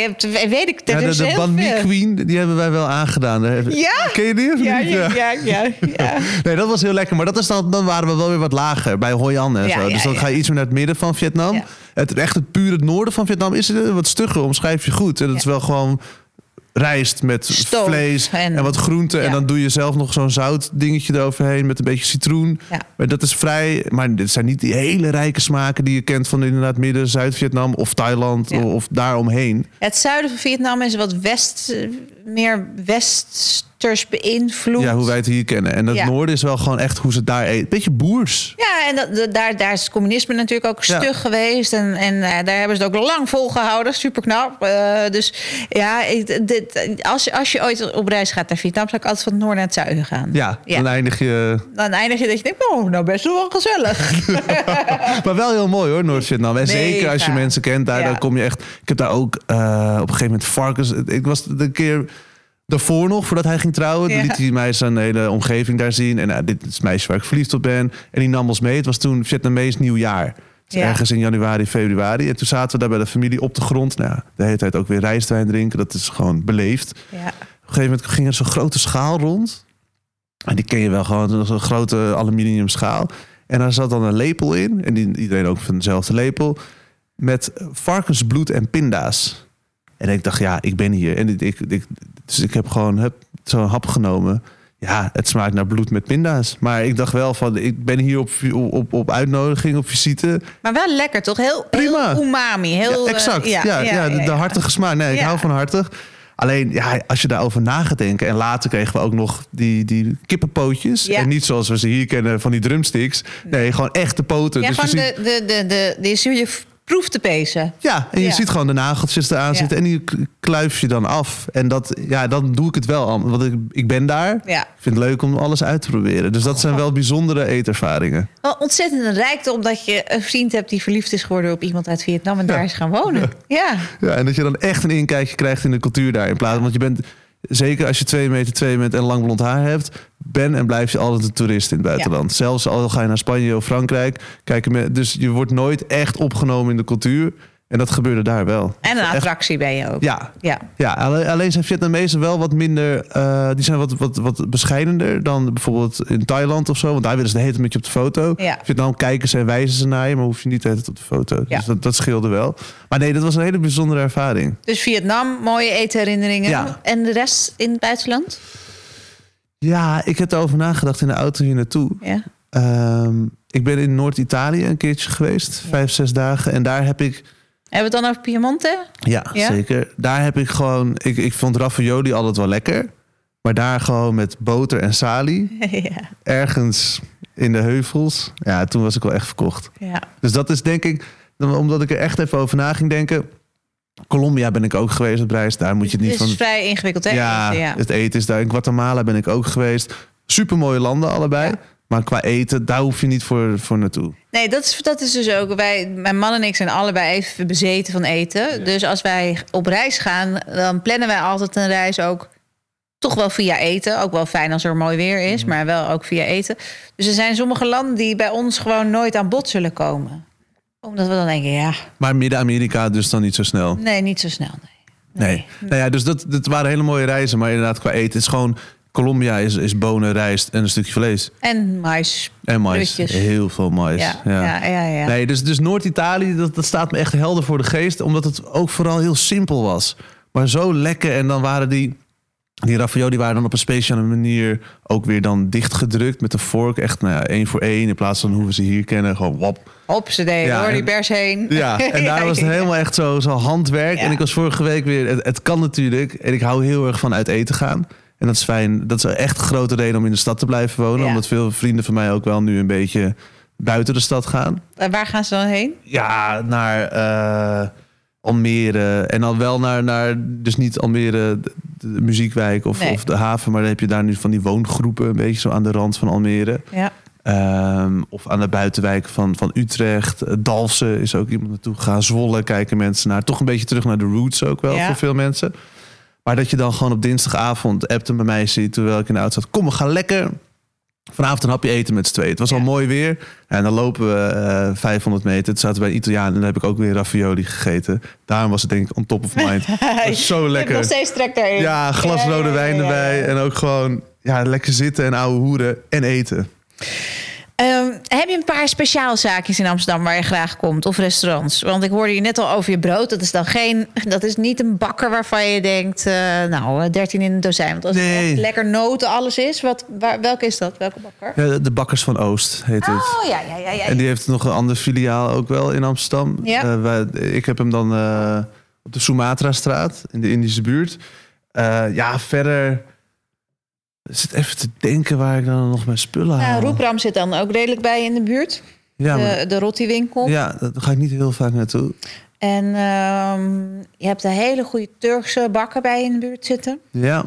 hebt weet ik, ja, de, de heel banh mi veel. queen, die hebben wij wel aangedaan. Ja? Ken je die of Ja, niet? ja, ja, ja. Nee, dat was heel lekker. Maar dat is dan, dan waren we wel weer wat lager bij Hoi An en zo. dus dan ga je iets meer naar het midden van Vietnam. Het echt het pure het noorden van Vietnam is het wat stugger, omschrijf je goed. En dat is wel gewoon rijst met Stoof vlees en, en- wat groenten. En dan doe je zelf nog zo'n zout dingetje eroverheen met een beetje citroen. Ja. Maar dat is vrij... Maar dit zijn niet die hele rijke smaken die je kent van inderdaad midden, Zuid-Vietnam of Thailand Ja. of daaromheen. Het zuiden van Vietnam is wat west, eh, meer westers beïnvloed. Ja, hoe wij het hier kennen. En het Ja. noorden is wel gewoon echt hoe ze daar eten. Beetje boers. Ja, en dat, daar, daar is het communisme natuurlijk ook Ja. stug geweest. En, en eh, daar hebben ze het ook lang volgehouden. Super knap. Eh, dus ja, dit, als, je, als je ooit op reis gaat naar Vietnam, zou ik altijd van het noorden naar het zuiden gaan. Ja, Ja. dan eindig je... Dan eindig je dat je denkt, oh, nou best wel gezellig. Maar wel heel mooi hoor, Noord-Vietnam. En zeker als je mensen kent daar, dan kom je echt... Ik heb daar ook eh, op een gegeven moment varkens... Ik was de keer daarvoor nog, voordat hij ging trouwen... Ja. liet hij mij zijn hele omgeving daar zien. En nou, dit is het meisje waar ik verliefd op ben. En die nam ons mee. Het was toen Vietnamees nieuwjaar. Dus Ja. Ergens in januari, februari. En toen zaten we daar bij de familie op de grond. Nou, de hele tijd ook weer rijstwijn drinken. Dat is gewoon beleefd. ja. Op een gegeven moment ging er zo'n grote schaal rond. En die ken je wel gewoon, zo'n grote aluminium schaal. En daar zat dan een lepel in. En die, iedereen ook van dezelfde lepel. Met varkensbloed en pinda's. En ik dacht, ja, ik ben hier. En ik, ik, ik- dus ik heb gewoon heb zo'n hap genomen. Ja, het smaakt naar bloed met pinda's. Maar ik dacht wel van, ik ben hier op, op, op uitnodiging, op visite. Maar wel lekker, toch? Heel, Prima. heel umami. Heel, Ja, eh, exact. ja, ja, de, de hartige smaak. Nee, ik hou van hartig. Alleen, ja, als je daarover na gaat denken... en later kregen we ook nog die, die kippenpootjes. Ja. En niet zoals we ze hier kennen van die drumsticks. Nee, gewoon echte poten. Ja, dus je gewoon ziet, de, de, de, de, je proef te pezen. ja, en je Ja. ziet gewoon de nageltjes eraan Ja. zitten... en die kluif je dan af. En dat, ja, dan doe ik het wel. al, Want ik, ik ben daar. Ja. Ik vind het leuk om alles uit te proberen. Dus dat zijn wel bijzondere eetervaringen. Wel ontzettend een rijkdom dat je een vriend hebt die verliefd is geworden op iemand uit Vietnam en daar is gaan wonen. Ja. Ja, en dat je dan echt een inkijkje krijgt in de cultuur daar. In plaats, want je bent, zeker als je twee meter twee bent en lang blond haar hebt, ben en blijf je altijd een toerist in het buitenland. Zelfs al ga je naar Spanje of Frankrijk. Kijken dus je wordt nooit echt opgenomen in de cultuur. En dat gebeurde daar wel. En een attractie ben je ook. Ja, Ja. ja, alle- alleen zijn Vietnamezen wel wat minder, eh, die zijn wat, wat, wat bescheidener dan bijvoorbeeld in Thailand of zo. Want daar willen ze de hele tijd met je op de foto. Ja. Vietnam kijken ze en wijzen ze naar je, maar hoef je niet de hele tijd op de foto. Ja. Dus dat, dat scheelde wel. Maar nee, dat was een hele bijzondere ervaring. Dus Vietnam, mooie eetherinneringen. Ja. En de rest in het buitenland? Ja, ik heb erover nagedacht in de auto hier naartoe. Ja. Ehm, ik ben in Noord-Italië een keertje geweest, vijf, zes dagen. En daar heb ik, Hebben we het dan over Piemonte? ja, Ja? zeker. Daar heb ik gewoon, ik, ik vond ravioli altijd wel lekker. Maar daar gewoon met boter en salie, ja. ergens in de heuvels. Ja, toen was ik wel echt verkocht. ja. Dus dat is denk ik, omdat ik er echt even over na ging denken. Colombia ben ik ook geweest op reis. Daar moet je het niet Het is van vrij ingewikkeld, hè? Ja, het eten is daar. In Guatemala ben ik ook geweest. Super mooie landen allebei. Ja. Maar qua eten, daar hoef je niet voor, voor naartoe. Nee, dat is, dat is dus ook. Wij, mijn man en ik zijn allebei even bezeten van eten. Dus als wij op reis gaan, dan plannen wij altijd een reis ook toch wel via eten. Ook wel fijn als er mooi weer is, Mhm. maar wel ook via eten. Dus er zijn sommige landen die bij ons gewoon nooit aan bod zullen komen. Omdat we dan denken, ja, Maar Midden-Amerika dus dan niet zo snel. nee, niet zo snel. Nee. Nee. Nou ja, dus dat, dat waren hele mooie reizen. Maar inderdaad, qua eten is gewoon... Colombia is, is bonen, rijst en een stukje vlees. En mais. En mais. Heel veel mais. Ja, ja, ja. ja, Nee, dus, dus Noord-Italië, dat, dat staat me echt helder voor de geest. Omdat het ook vooral heel simpel was. Maar zo lekker. En dan waren die... Die ravioli waren dan op een speciale manier ook weer dan dichtgedrukt met een vork. Echt nou ja, één voor één. In plaats van hoe we ze hier kennen. Gewoon wap. Op ze deden Ja, door die bers heen. Ja, en daar was het helemaal echt zo, zo handwerk. En ik was vorige week weer, het, het kan natuurlijk. En ik hou heel erg van uit eten gaan. En dat is fijn. Dat is echt een grote reden om in de stad te blijven wonen. Ja. Omdat veel vrienden van mij ook wel nu een beetje buiten de stad gaan. En waar gaan ze dan heen? Ja, naar eh, Almere. En dan wel naar, naar dus niet Almere, de, de muziekwijk of, Nee. of de haven. Maar dan heb je daar nu van die woongroepen, een beetje zo aan de rand van Almere. Ja. Ehm, of aan de buitenwijk van, van Utrecht. Dalfsen is ook iemand naartoe gegaan. Zwolle kijken mensen naar. Toch een beetje terug naar de roots ook wel Ja. voor veel mensen. Maar dat je dan gewoon op dinsdagavond appte bij mij ziet... terwijl ik in de auto zat. Kom, we gaan lekker vanavond een hapje eten met z'n tweeën. Het was Ja. al mooi weer. En dan lopen we eh 500 meter. Toen zaten we bij een Italiaan en dan heb ik ook weer ravioli gegeten. Daarom was het denk ik on top of mind. Zo lekker. nog steeds trek daarin. Ja, glas rode wijn erbij. En ook gewoon ja, lekker zitten en ouwe hoeren en eten. Ehm, heb je een paar speciaalzaakjes in Amsterdam waar je graag komt? Of restaurants? Want ik hoorde je net al over je brood. Dat is dan geen... Dat is niet een bakker waarvan je denkt... eh, nou, eh, 13 in een dozijn. Want als Nee. het echt lekker noten alles is... Wat, waar, welke is dat? Welke bakker? Ja, de Bakkers van Oost heet het. Oh, ja, ja, ja. ja. En die heeft nog een ander filiaal ook wel in Amsterdam. Ja. Eh, wij- ik heb hem dan eh, op de Sumatra-straat in de Indische buurt. Eh, ja, verder Ik zit even te denken waar ik dan nog mijn spullen haal. Nou, Roepram zit dan ook redelijk bij in de buurt. ja, maar- de, de Rotti-winkel. ja, daar ga ik niet heel vaak naartoe. En ehm, je hebt een hele goede Turkse bakker bij in de buurt zitten. Ja.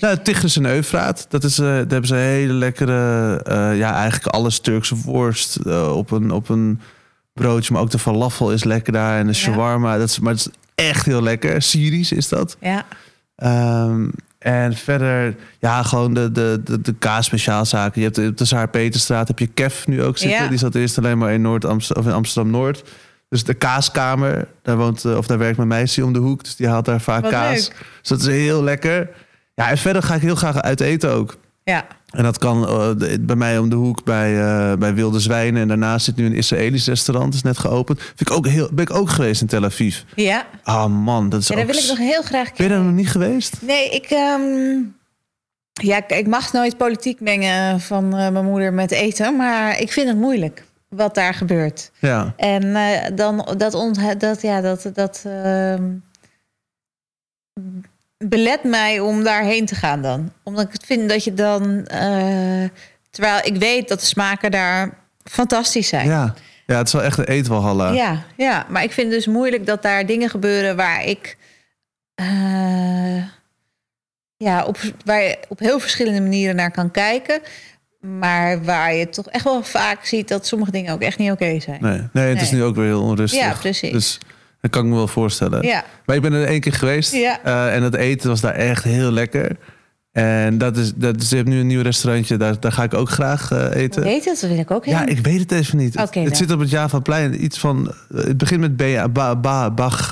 Nou, Tigris en Eufraat. Dat is, eh, daar hebben ze een hele lekkere, eh, ja, eigenlijk alles Turkse worst eh, op, een, op een broodje. Maar ook de falafel is lekker daar en de Ja. shawarma. Dat is, maar het is echt heel lekker. Syrisch is dat. Ja. Ehm, en verder, ja, gewoon de, de, de, de kaas-speciaalzaken. Je hebt op de Zaar Peterstraat heb je Kef nu ook zitten. Ja. Die zat eerst alleen maar in, Noord -Amsterdam, of in Amsterdam-Noord. Dus de kaaskamer, daar, woont, eh, of daar werkt mijn meisje om de hoek. Dus die haalt daar vaak Wat kaas. leuk. Dus dat is heel lekker. Ja, en verder ga ik heel graag uit eten ook. Ja. En dat kan eh, bij mij om de hoek bij, eh, bij Wilde Zwijnen. En daarnaast zit nu een Israëlisch restaurant, is net geopend. Vind ik ook heel, ben ik ook geweest in Tel Aviv. Ja. Ah man, dat is ja, daar wil ik nog heel graag Ben je daar nog niet geweest? Nee, ik, ehm, ja, ik- ik mag nooit politiek mengen van eh, mijn moeder met eten, maar ik vind het moeilijk wat daar gebeurt. Ja. En dan dat ont, dat ja dat dat ehm, belet mij om daarheen te gaan dan, omdat ik het vind dat je dan, eh, terwijl ik weet dat de smaken daar fantastisch zijn. Ja. ja, het is wel echt een eetwalhalla. Ja, ja, maar ik vind het dus moeilijk dat daar dingen gebeuren waar ik. eh, ja, op, waar je op heel verschillende manieren naar kan kijken. Maar waar je toch echt wel vaak ziet dat sommige dingen ook echt niet oké zijn. Nee, nee, het is nu ook weer heel onrustig. Ja, precies. Dus dat kan ik me wel voorstellen. Ja, Maar ik ben er één keer geweest. Ja. eh, en het eten was daar echt heel lekker. En dat is, dat je hebt nu een nieuw restaurantje, daar, daar ga ik ook graag eh, eten. heet het? Dat wil ik ook Ja, heen. ik weet het even niet. Het- zit op het Javaplein. Iets van. eh, Het begint met ba, ba,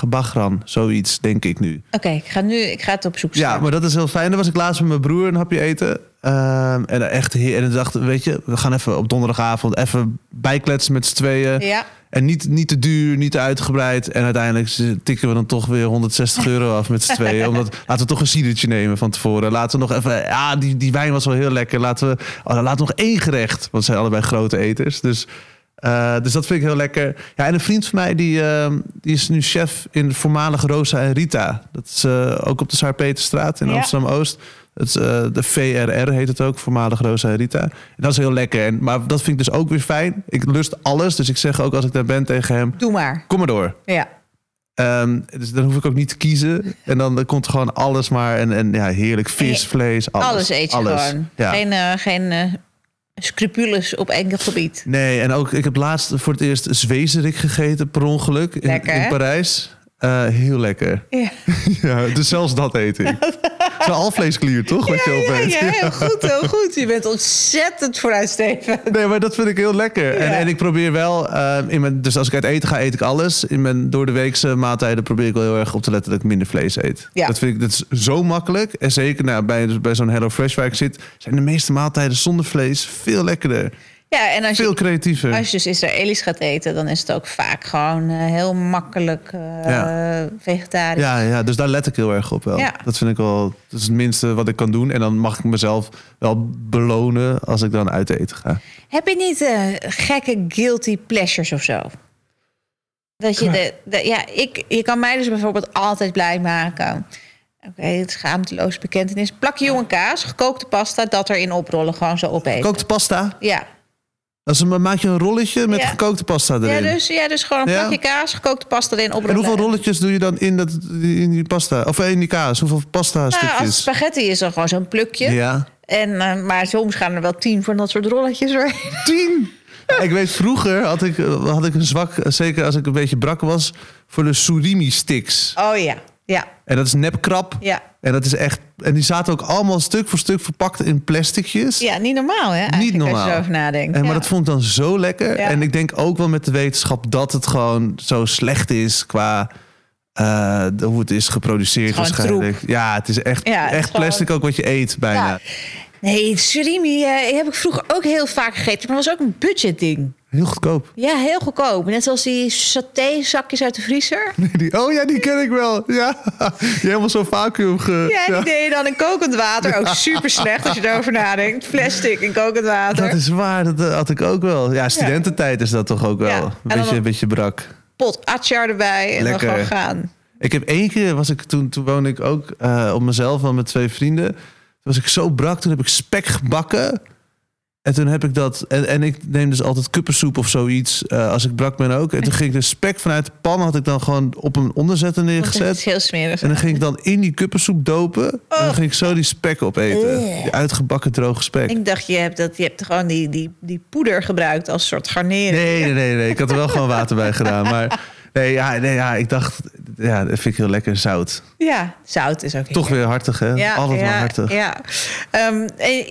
Bagran. Zoiets, denk ik nu. Oké, ik ga nu ik ga het opzoeken. Ja, maar dat is heel fijn. Dan was ik laatst met mijn broer een hapje eten. Ehm, en echt heer. En dacht, weet je, we gaan even op donderdagavond even bijkletsen met z'n tweeën. Ja, En niet, niet te duur, niet te uitgebreid. En uiteindelijk tikken we dan toch weer 160 euro af met z'n tweeën. Omdat, laten we toch een cidertje nemen van tevoren. Laten we nog even... Ja, die, die wijn was wel heel lekker. Laten we, oh, dan laten we nog één gerecht. Want zijn allebei grote eters. Dus, eh, dus dat vind ik heel lekker. Ja, en een vriend van mij, die, eh, die is nu chef in de voormalige Rosa en Rita. Dat is eh, ook op de Saar-Peterstraat in Ja. Amsterdam-Oost. Het eh, de VRR heet het ook, voormalig Rosa Rita. En dat is heel lekker. En, maar dat vind ik dus ook weer fijn. Ik lust alles. Dus ik zeg ook als ik daar ben tegen hem, doe maar. kom maar door. Ja, Ehm, dus dan hoef ik ook niet te kiezen. En dan, komt gewoon alles maar. En, en ja, heerlijk vis, vlees, alles. alles, eet je alles. gewoon. Ja. Geen, eh, geen eh, scrupules op enkel gebied. Nee, en ook ik heb laatst voor het eerst zwezerik gegeten per ongeluk in, Lekker, in? Parijs. Eh, heel lekker. Ja. Ja, dus zelfs dat eet ik. Het is een alvleesklier, toch? Wat je Ja, ja, heel goed, heel goed. Je bent ontzettend vooruitstrevend. Nee, maar dat vind ik heel lekker. En, Ja. en ik probeer wel, eh, in mijn, dus als ik uit eten ga, eet ik alles. In mijn door de weekse maaltijden probeer ik wel heel erg op te letten dat ik minder vlees eet. Ja. Dat vind ik dat is zo makkelijk. En zeker nou, bij, dus bij zo'n Hello Fresh waar ik zit, zijn de meeste maaltijden zonder vlees veel lekkerder. Ja, en als Veel je, creatiever. als je dus Israëlisch gaat eten, dan is het ook vaak gewoon eh, heel makkelijk eh, Ja. vegetarisch. Ja, ja, dus daar let ik heel erg op wel. Ja. Dat vind ik wel dat is het minste wat ik kan doen. En dan mag ik mezelf wel belonen als ik dan uit eten ga. Heb je niet eh, gekke guilty pleasures of zo? Dat je de, de- ja, ik, je kan mij dus bijvoorbeeld altijd blij maken. Oké, het schaamteloos bekentenis. Plak jonge kaas, gekookte pasta, dat erin oprollen, gewoon zo opeten. Gekookte pasta. Ja. Een, maak je een rolletje met Ja. gekookte pasta erin. Ja, dus, ja, dus gewoon een plakje kaas, gekookte pasta erin En oprollen. hoeveel rolletjes doe je dan in, dat, in die pasta? Of in die kaas? Hoeveel pasta Nou, als stukjes? spaghetti is dan gewoon zo'n plukje. Ja. En, eh, maar soms gaan er wel tien van dat soort rolletjes doorheen. Tien! Ik weet, vroeger had ik, had ik een zwak, zeker als ik een beetje brak was, voor de surimi sticks. Oh ja, ja, En dat is nepkrap. ja. En dat is echt. En die zaten ook allemaal stuk voor stuk verpakt in plasticjes. Ja, niet normaal hè? eigenlijk, Niet Als je normaal. erover nadenkt. En, maar dat vond ik dan zo lekker. Ja. En ik denk ook wel met de wetenschap dat het gewoon zo slecht is qua de- hoe het is geproduceerd Het is gewoon waarschijnlijk. Ja, het is echt, Ja, het is echt plastic ook wat je eet bijna. Nee, surimi eh, heb ik vroeger ook heel vaak gegeten. Maar dat was ook een budgetding. Heel goedkoop. Ja, heel goedkoop. Net zoals die saté-zakjes uit de vriezer. Die, oh ja, die ken ik wel. Ja, die helemaal zo vacuüm ge... Ja, die deed je dan in kokend water. Ook super slecht als je erover nadenkt. Plastic in kokend water. Dat is waar, dat eh, had ik ook wel. Ja, studententijd is dat toch ook wel. Ja, en Een, dan beetje, een beetje brak. Pot atjar erbij en Lekker. dan gewoon gaan. Ik heb één keer, was ik, toen, toen woonde ik ook eh, op mezelf wel met twee vrienden. Was ik zo brak. Toen heb ik spek gebakken. En toen heb ik dat... En, en ik neem dus altijd kuppensoep of zoiets eh, als ik brak ben ook. En toen ging ik de spek vanuit de pan... had ik dan gewoon op een onderzetter Want het is neergezet. heel smerig. En dan ging ik dan in die kuppensoep dopen. En Oh. dan ging ik zo die spek opeten. Die uitgebakken droge spek. Ik dacht, je hebt, dat, je hebt gewoon die, die, die poeder gebruikt als soort garnering. Nee, nee, nee, nee. Ik had er wel gewoon water bij gedaan. Maar nee, ja, nee, ja, ik dacht... Ja, dat vind ik heel lekker zout. Ja, zout is ook Toch weer hartig, hè? Ja, Altijd ja, hartig. Ja. Ehm,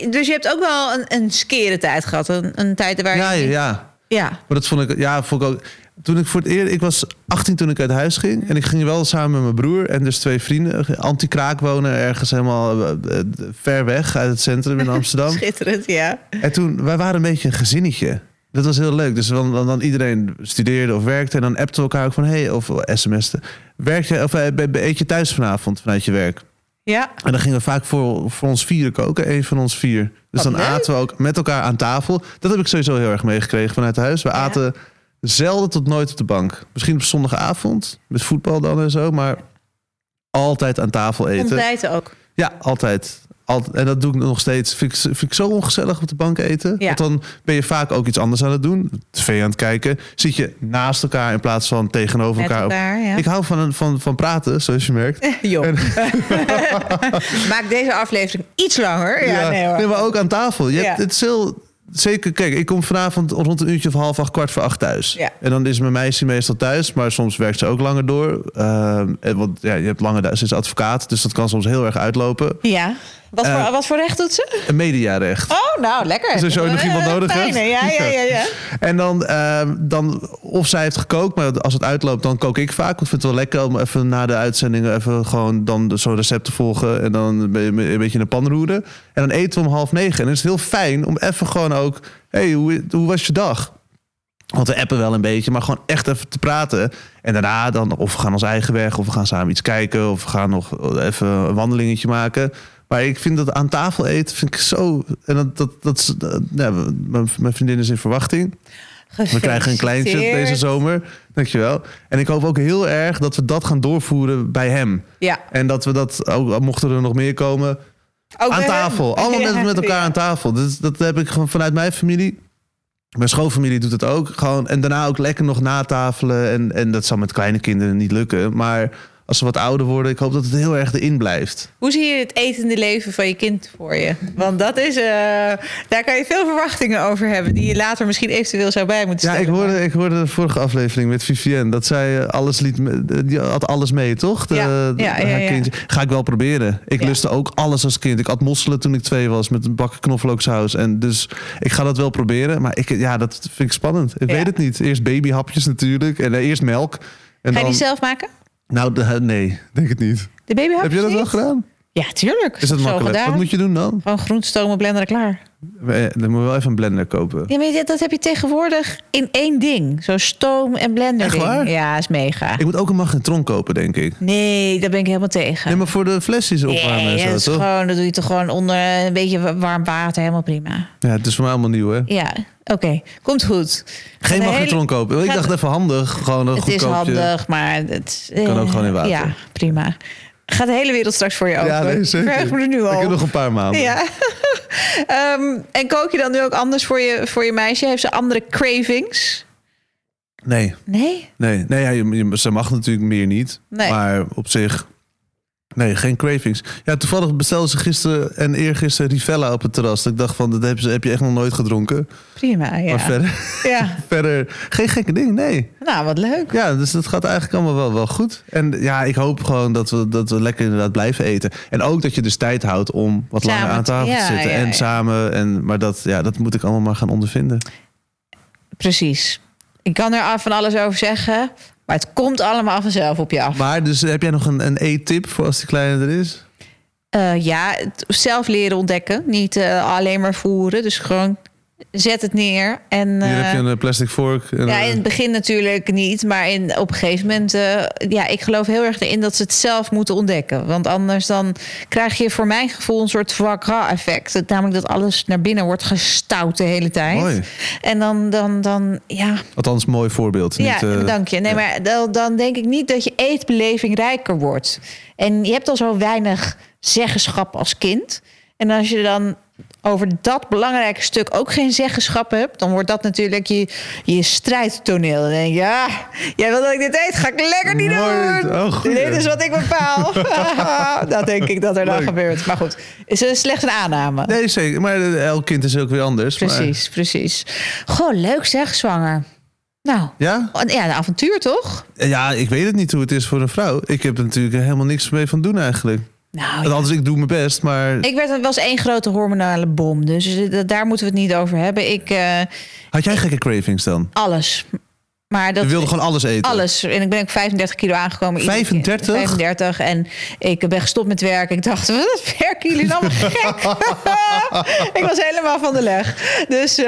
dus je hebt ook wel een, een skere tijd gehad. Een, een tijd waar Ja, je... ja, ja. ja. Maar dat vond ik, ja, vond ik ook. Toen ik voor het eerst, ik was 18 toen ik uit huis ging. En ik ging wel samen met mijn broer en dus twee vrienden. Anti-kraak wonen ergens helemaal eh, eh, ver weg uit het centrum in Amsterdam. Schitterend, ja. en toen, wij waren een beetje een gezinnetje. Dat was heel leuk. Dus dan, dan, dan iedereen studeerde of werkte. En dan appten we elkaar ook van, hey, of sms'en. Werk je, of eh, eet je thuis vanavond vanuit je werk? Ja, En dan gingen we vaak voor, voor ons vieren koken. Een van ons vier. Dus Wat dan leuk. aten we ook met elkaar aan tafel. Dat heb ik sowieso heel erg meegekregen vanuit huis. We Ja. aten zelden tot nooit op de bank. Misschien op zondagavond. Met voetbal dan en zo. Maar altijd aan tafel eten. ontbijten ook. Ja, altijd. Altijd. En dat doe ik nog steeds. Vind ik, vind ik zo ongezellig op de bank eten. Ja. Want dan ben je vaak ook iets anders aan het doen. TV aan het kijken. Zit je naast elkaar in plaats van tegenover elkaar. elkaar, ja. Ik hou van, van, van praten, zoals je merkt. Jo. Maak deze aflevering iets langer. Ja, nee hoor. maar ook aan tafel. Je Ja. hebt, het is heel... Zeker, kijk, ik kom vanavond rond een uurtje of half acht, kwart voor acht thuis. Ja. En dan is mijn meisje meestal thuis, maar soms werkt ze ook langer door. Ehm, en want ja, je hebt lange dagen, ze is advocaat, dus dat kan soms heel erg uitlopen. Ja. Wat, Eh, voor, wat voor recht doet ze? Een mediarecht. Oh, nou, lekker. Dus je ooit nog iemand Eh, nodig hebt. fijne, Ja, ja, ja, ja. En dan, ehm, dan, of zij heeft gekookt, maar als het uitloopt, dan kook ik vaak. Want ik vind het wel lekker om even na de uitzendingen even gewoon dan zo'n recept te volgen. En dan een be- een beetje in de pan roeren. En dan eten we om half negen. En dan is het heel fijn om even gewoon ook, hey, hoe, hoe was je dag? Want we appen wel een beetje, maar gewoon echt even te praten. En daarna dan, of we gaan ons eigen weg, of we gaan samen iets kijken, of we gaan nog even een wandelingetje maken. Maar ik vind dat aan tafel eten, vind ik zo. En dat, dat, dat, ja, mijn, mijn vriendin is in verwachting. We krijgen een kleintje deze zomer. Dankjewel. En ik hoop ook heel erg dat we dat gaan doorvoeren bij hem. Ja. En dat we dat ook, mochten er nog meer komen, Ook aan tafel. Allemaal Ja, met, met elkaar aan tafel. Dus dat heb ik gewoon vanuit mijn familie. Mijn schoonfamilie doet het ook. Gewoon, en daarna ook lekker nog natafelen. En, en dat zal met kleine kinderen niet lukken. Maar als ze wat ouder worden, ik hoop dat het heel erg erin blijft. Hoe zie je het etende leven van je kind voor je? Want dat is, eh, daar kan je veel verwachtingen over hebben... die je later misschien eventueel zou bij moeten Ja, stellen. ik hoorde, ik hoorde de vorige aflevering met Vivienne. Dat zij eh, alles liet, die had alles mee, toch? De, Ja, ja, ja, ja. kindje. Ga ik wel proberen. Ik Ja. lustte ook alles als kind. Ik at mosselen toen ik twee was met een bakken knoflooksaus. En dus ik ga dat wel proberen. Maar ik, ja, dat vind ik spannend. Ik Ja. weet het niet. Eerst babyhapjes natuurlijk. En eh, eerst melk. En Ga je dan, die zelf maken? Nou, de- nee, denk het niet. De babyhapjes Heb je dat wel gedaan? Ja, tuurlijk. Is dat Zo makkelijk? gedaan. Wat moet je doen dan? Gewoon groente stomen, blenderen, klaar. Eh, Dan moet je wel even een blender kopen. Ja, maar dat- dat heb je tegenwoordig in één ding. Zo stoom- en blender Echt ding. waar? Ja, is mega. Ik moet ook een magnetron kopen, denk ik. Nee, daar ben ik helemaal tegen. Nee, maar voor de flesjes opwarmen Nee, en dat, is zo, toch? gewoon, dat doe je toch gewoon onder een beetje wa- warm water. Helemaal prima. Ja, het is voor mij allemaal nieuw, hè? Ja, oké. Komt goed. Geen Een magnetron hele- kopen. Ik gaat- dacht even handig. Gewoon een Het is goedkoopje. handig, maar het Kan ook gewoon in water. Ja, prima. Gaat de hele wereld straks voor je open. Ja, nee, zeker. Ik me er nu Ik al. heb nog een paar maanden. Ja. Ehm, en kook je dan nu ook anders voor je, voor je meisje? Heeft ze andere cravings? Nee, Nee? nee, nee ja, je, je- ze mag natuurlijk meer niet. Nee. Maar op zich, nee, geen cravings. Ja, toevallig bestelde ze gisteren en eergisteren Rivella op het terras. Ik dacht van, dat heb, ze- heb je echt nog nooit gedronken. Prima, ja. Maar verder, ja. verder, geen gekke ding, nee. Nou, wat leuk. Ja, dus dat gaat eigenlijk allemaal wel, wel goed. En ja, ik hoop gewoon dat we, dat we lekker inderdaad blijven eten. En ook dat je dus tijd houdt om wat Samen langer aan te- tafel ja, te zitten. ja, en samen. En, maar dat, ja, dat moet ik allemaal maar gaan ondervinden. Precies. Ik kan er van alles over zeggen, maar het komt allemaal vanzelf op je af. Maar dus heb jij nog een, een e-tip voor als die kleine er is? Eh, ja, zelf leren ontdekken. Niet eh, alleen maar voeren. Dus gewoon zet het neer. En, Hier eh, heb je een eh, plastic vork. En, ja, eh, in het begin natuurlijk niet. Maar in, op een gegeven moment... eh, ja, ik geloof heel erg erin dat ze het zelf moeten ontdekken. Want anders dan krijg je voor mijn gevoel... een soort foie gras effect. Namelijk dat alles naar binnen wordt gestouwd de hele tijd. Mooi. En dan, dan, dan ja, Althans, mooi voorbeeld. ja, Niet, eh, dank je. Nee, ja. maar dan, dan denk ik niet dat je eetbeleving rijker wordt. En je hebt al zo weinig zeggenschap als kind. En als je dan over dat belangrijke stuk ook geen zeggenschap hebt, dan wordt dat natuurlijk je, je strijdtoneel. Dan denk je, ja, jij wil dat ik dit eet, ga ik lekker niet doen. Oh, dit is wat ik bepaal. dat denk ik dat er dan Leuk. gebeurt. Maar goed, is een slechts een aanname. Nee, zeker. Maar eh, elk kind is ook weer anders. maar- Precies, precies. Goh, leuk zeg, zwanger. Nou, ja? ja, een avontuur toch? ja, ik weet het niet hoe het is voor een vrouw. Ik heb er natuurlijk helemaal niks mee van doen eigenlijk. Nou, ja. Ik doe mijn best, maar... Ik werd het was één grote hormonale bom, dus daar moeten we het niet over hebben. Ik eh, Had jij gekke cravings dan? alles, maar dat Je wilde gewoon alles eten? alles. En ik ben ook 35 kilo aangekomen. iedere keer. 35? 35 en ik ben gestopt met werken. Ik dacht, wat werken jullie allemaal gek? ik was helemaal van de leg. Dus eh,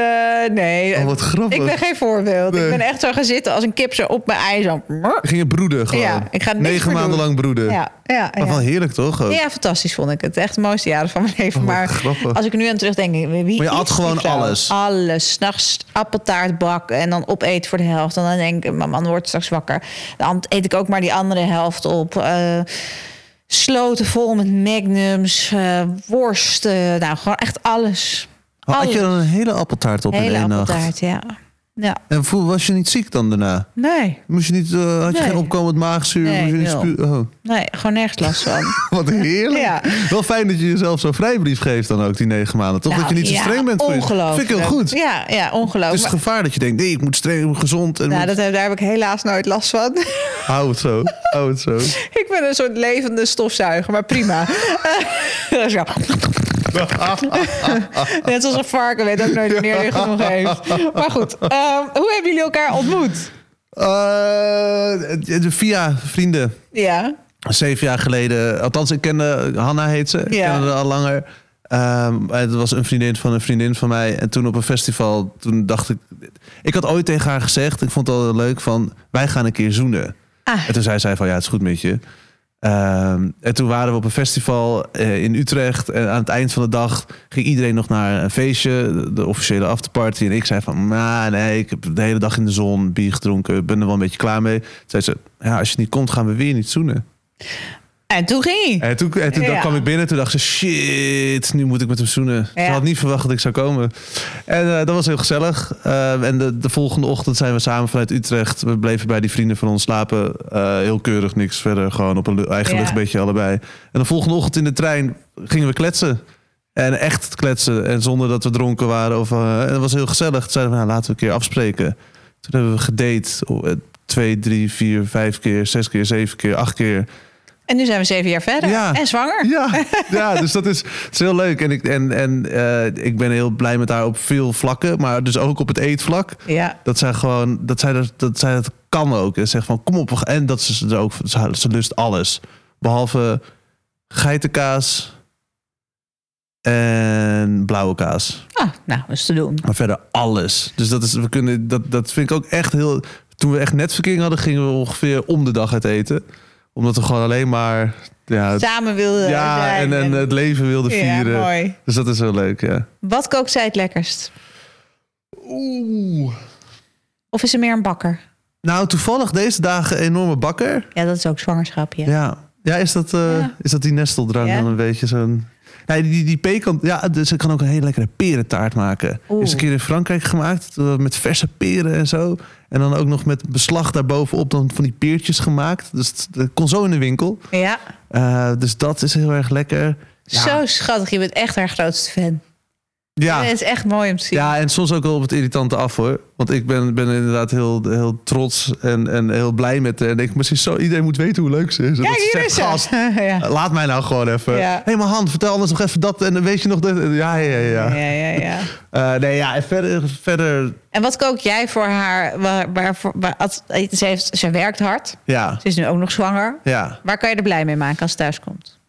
nee, Oh, wat grappig. ik ben geen voorbeeld. Nee. Ik ben echt zo gaan zitten als een kip zo op mijn ei. Zo. Ging je broeden gewoon? Ja, ik ga Negen maanden doen. lang broeden. Ja, ja, Maar wel heerlijk toch? Ja, fantastisch vond ik het. Echt de mooiste jaren van mijn leven. Oh, maar grappig. als ik nu aan terugdenk, wie Maar je at die gewoon alles? Alles. S'nachts appeltaart bakken en dan opeten voor de helft. En dan denk ik, mijn man wordt straks wakker. Dan eet ik ook maar die andere helft op. Eh, sloten vol met magnums, eh, worst. eh, nou, gewoon echt alles. Had je dan een hele appeltaart op in Hele één nacht? appeltaart, ja. Ja, En voel, was je niet ziek dan daarna? nee, Moest je niet, eh, had je Nee. geen opkomend maagzuur? Nee, Moest je niet nul. spu- oh, nee, gewoon nergens last van. wat heerlijk. Ja. Wel fijn dat je jezelf zo'n vrijbrief geeft dan ook, die negen maanden. Toch dat je niet zo Nou, streng bent voor je. Ongelooflijk. Vind ik heel goed. Ja, ja Het ongelooflijk. is het gevaar dat je denkt, nee, ik moet streng, ik moet gezond. En Nou, moet- dat, heb- daar heb ik helaas nooit last van. Hou het zo, hou het zo. Ik ben een soort levende stofzuiger, maar prima. Net zoals een varken weet ook nooit wanneer hij genoeg heeft. Maar goed, ehm, hoe hebben jullie elkaar ontmoet? Eh, via vrienden. Ja, Zeven jaar geleden, althans ik kende, Hanna heet ze, ik Ja. kende haar al langer. Ehm, het was een vriendin van een vriendin van mij. En toen op een festival, toen dacht ik... Ik had ooit tegen haar gezegd, ik vond het wel leuk, van wij gaan een keer zoenen. Ah. En toen zei zij van, ja, het is goed met je. Ehm, en toen waren we op een festival eh, in Utrecht. En aan het eind van de dag ging iedereen nog naar een feestje. de- officiële afterparty. En ik zei van, nou nee, ik heb de hele dag in de zon bier gedronken. Ben er wel een beetje klaar mee. Toen zei ze, ja, als je niet komt, gaan we weer niet zoenen. En toen ging hij. En toen, en toen Ja. kwam ik binnen. Toen dacht ze, shit, nu moet ik met hem zoenen. Ze had niet verwacht dat ik zou komen. En eh, dat was heel gezellig. Eh, en de, de volgende ochtend zijn we samen vanuit Utrecht. We bleven bij die vrienden van ons slapen. Eh, heel keurig, niks verder. Gewoon op een eigen Ja. luchtbedje allebei. En de volgende ochtend in de trein gingen we kletsen. En echt kletsen. En zonder dat we dronken waren. Of, en dat was heel gezellig. Toen zeiden we, nou, laten we een keer afspreken. Toen hebben we gedate. Oh, Twee, drie, vier, vijf keer, zes keer, zeven keer, acht keer. En nu zijn we zeven jaar verder. Ja. En zwanger. Ja, ja dus dat is, het is heel leuk. En, ik, en, en eh, ik ben heel blij met haar op veel vlakken. Maar dus ook op het eetvlak. Ja. Dat zij gewoon, dat zij dat, dat, zij dat kan ook. En zegt van, kom op. En dat ze er ook, ze, ze lust alles. Behalve geitenkaas en blauwe kaas. Ah, nou, dat is te doen. Maar verder alles. Dus dat, is, we kunnen, dat, dat vind ik ook echt heel... Toen we echt netverkering hadden, gingen we ongeveer om de dag uit eten. Omdat we gewoon alleen maar... Ja, het- Samen wilde ja zijn en, en het leven wilden Ja, vieren. mooi. Dus dat is heel leuk, ja. Wat kookt zij het lekkerst? Oeh. Of is ze meer een bakker? Nou, toevallig deze dagen een enorme bakker. Ja, dat is ook zwangerschap, ja. Ja, ja, is, dat, eh, Ja. is dat die nesteldrang dan een beetje zo'n... Nee, die, die pekan... Ja, dus ze kan ook een hele lekkere perentaart maken. Oeh. Is een keer in Frankrijk gemaakt. eh, Met verse peren en zo. En dan ook nog met beslag daarbovenop dan van die peertjes gemaakt. Dus het kon zo in de winkel. Ja, Eh, dus dat is heel erg lekker. Ja. zo schattig. Je bent echt haar grootste fan. Ja. Het is echt mooi om te zien. Ja, en soms ook wel op het irritante af hoor. Want ik ben, ben inderdaad heel, heel trots en, en heel blij met. En ik misschien zo, iedereen moet weten hoe leuk ze is. En dat Kijk, ze hier zegt, gast, ja. laat mij nou gewoon even. Hé, Ja. hey, maar Han, vertel anders nog even dat. En dan weet je nog dat. Ja, ja, ja. ja. Ja, ja. Eh, nee, ja, en verder, verder En wat kook jij voor haar? Waar, waar, voor- waar- als- ze, heeft, ze werkt hard. ja, Ze is nu ook nog zwanger. ja. Waar kan je er blij mee maken als ze thuis komt?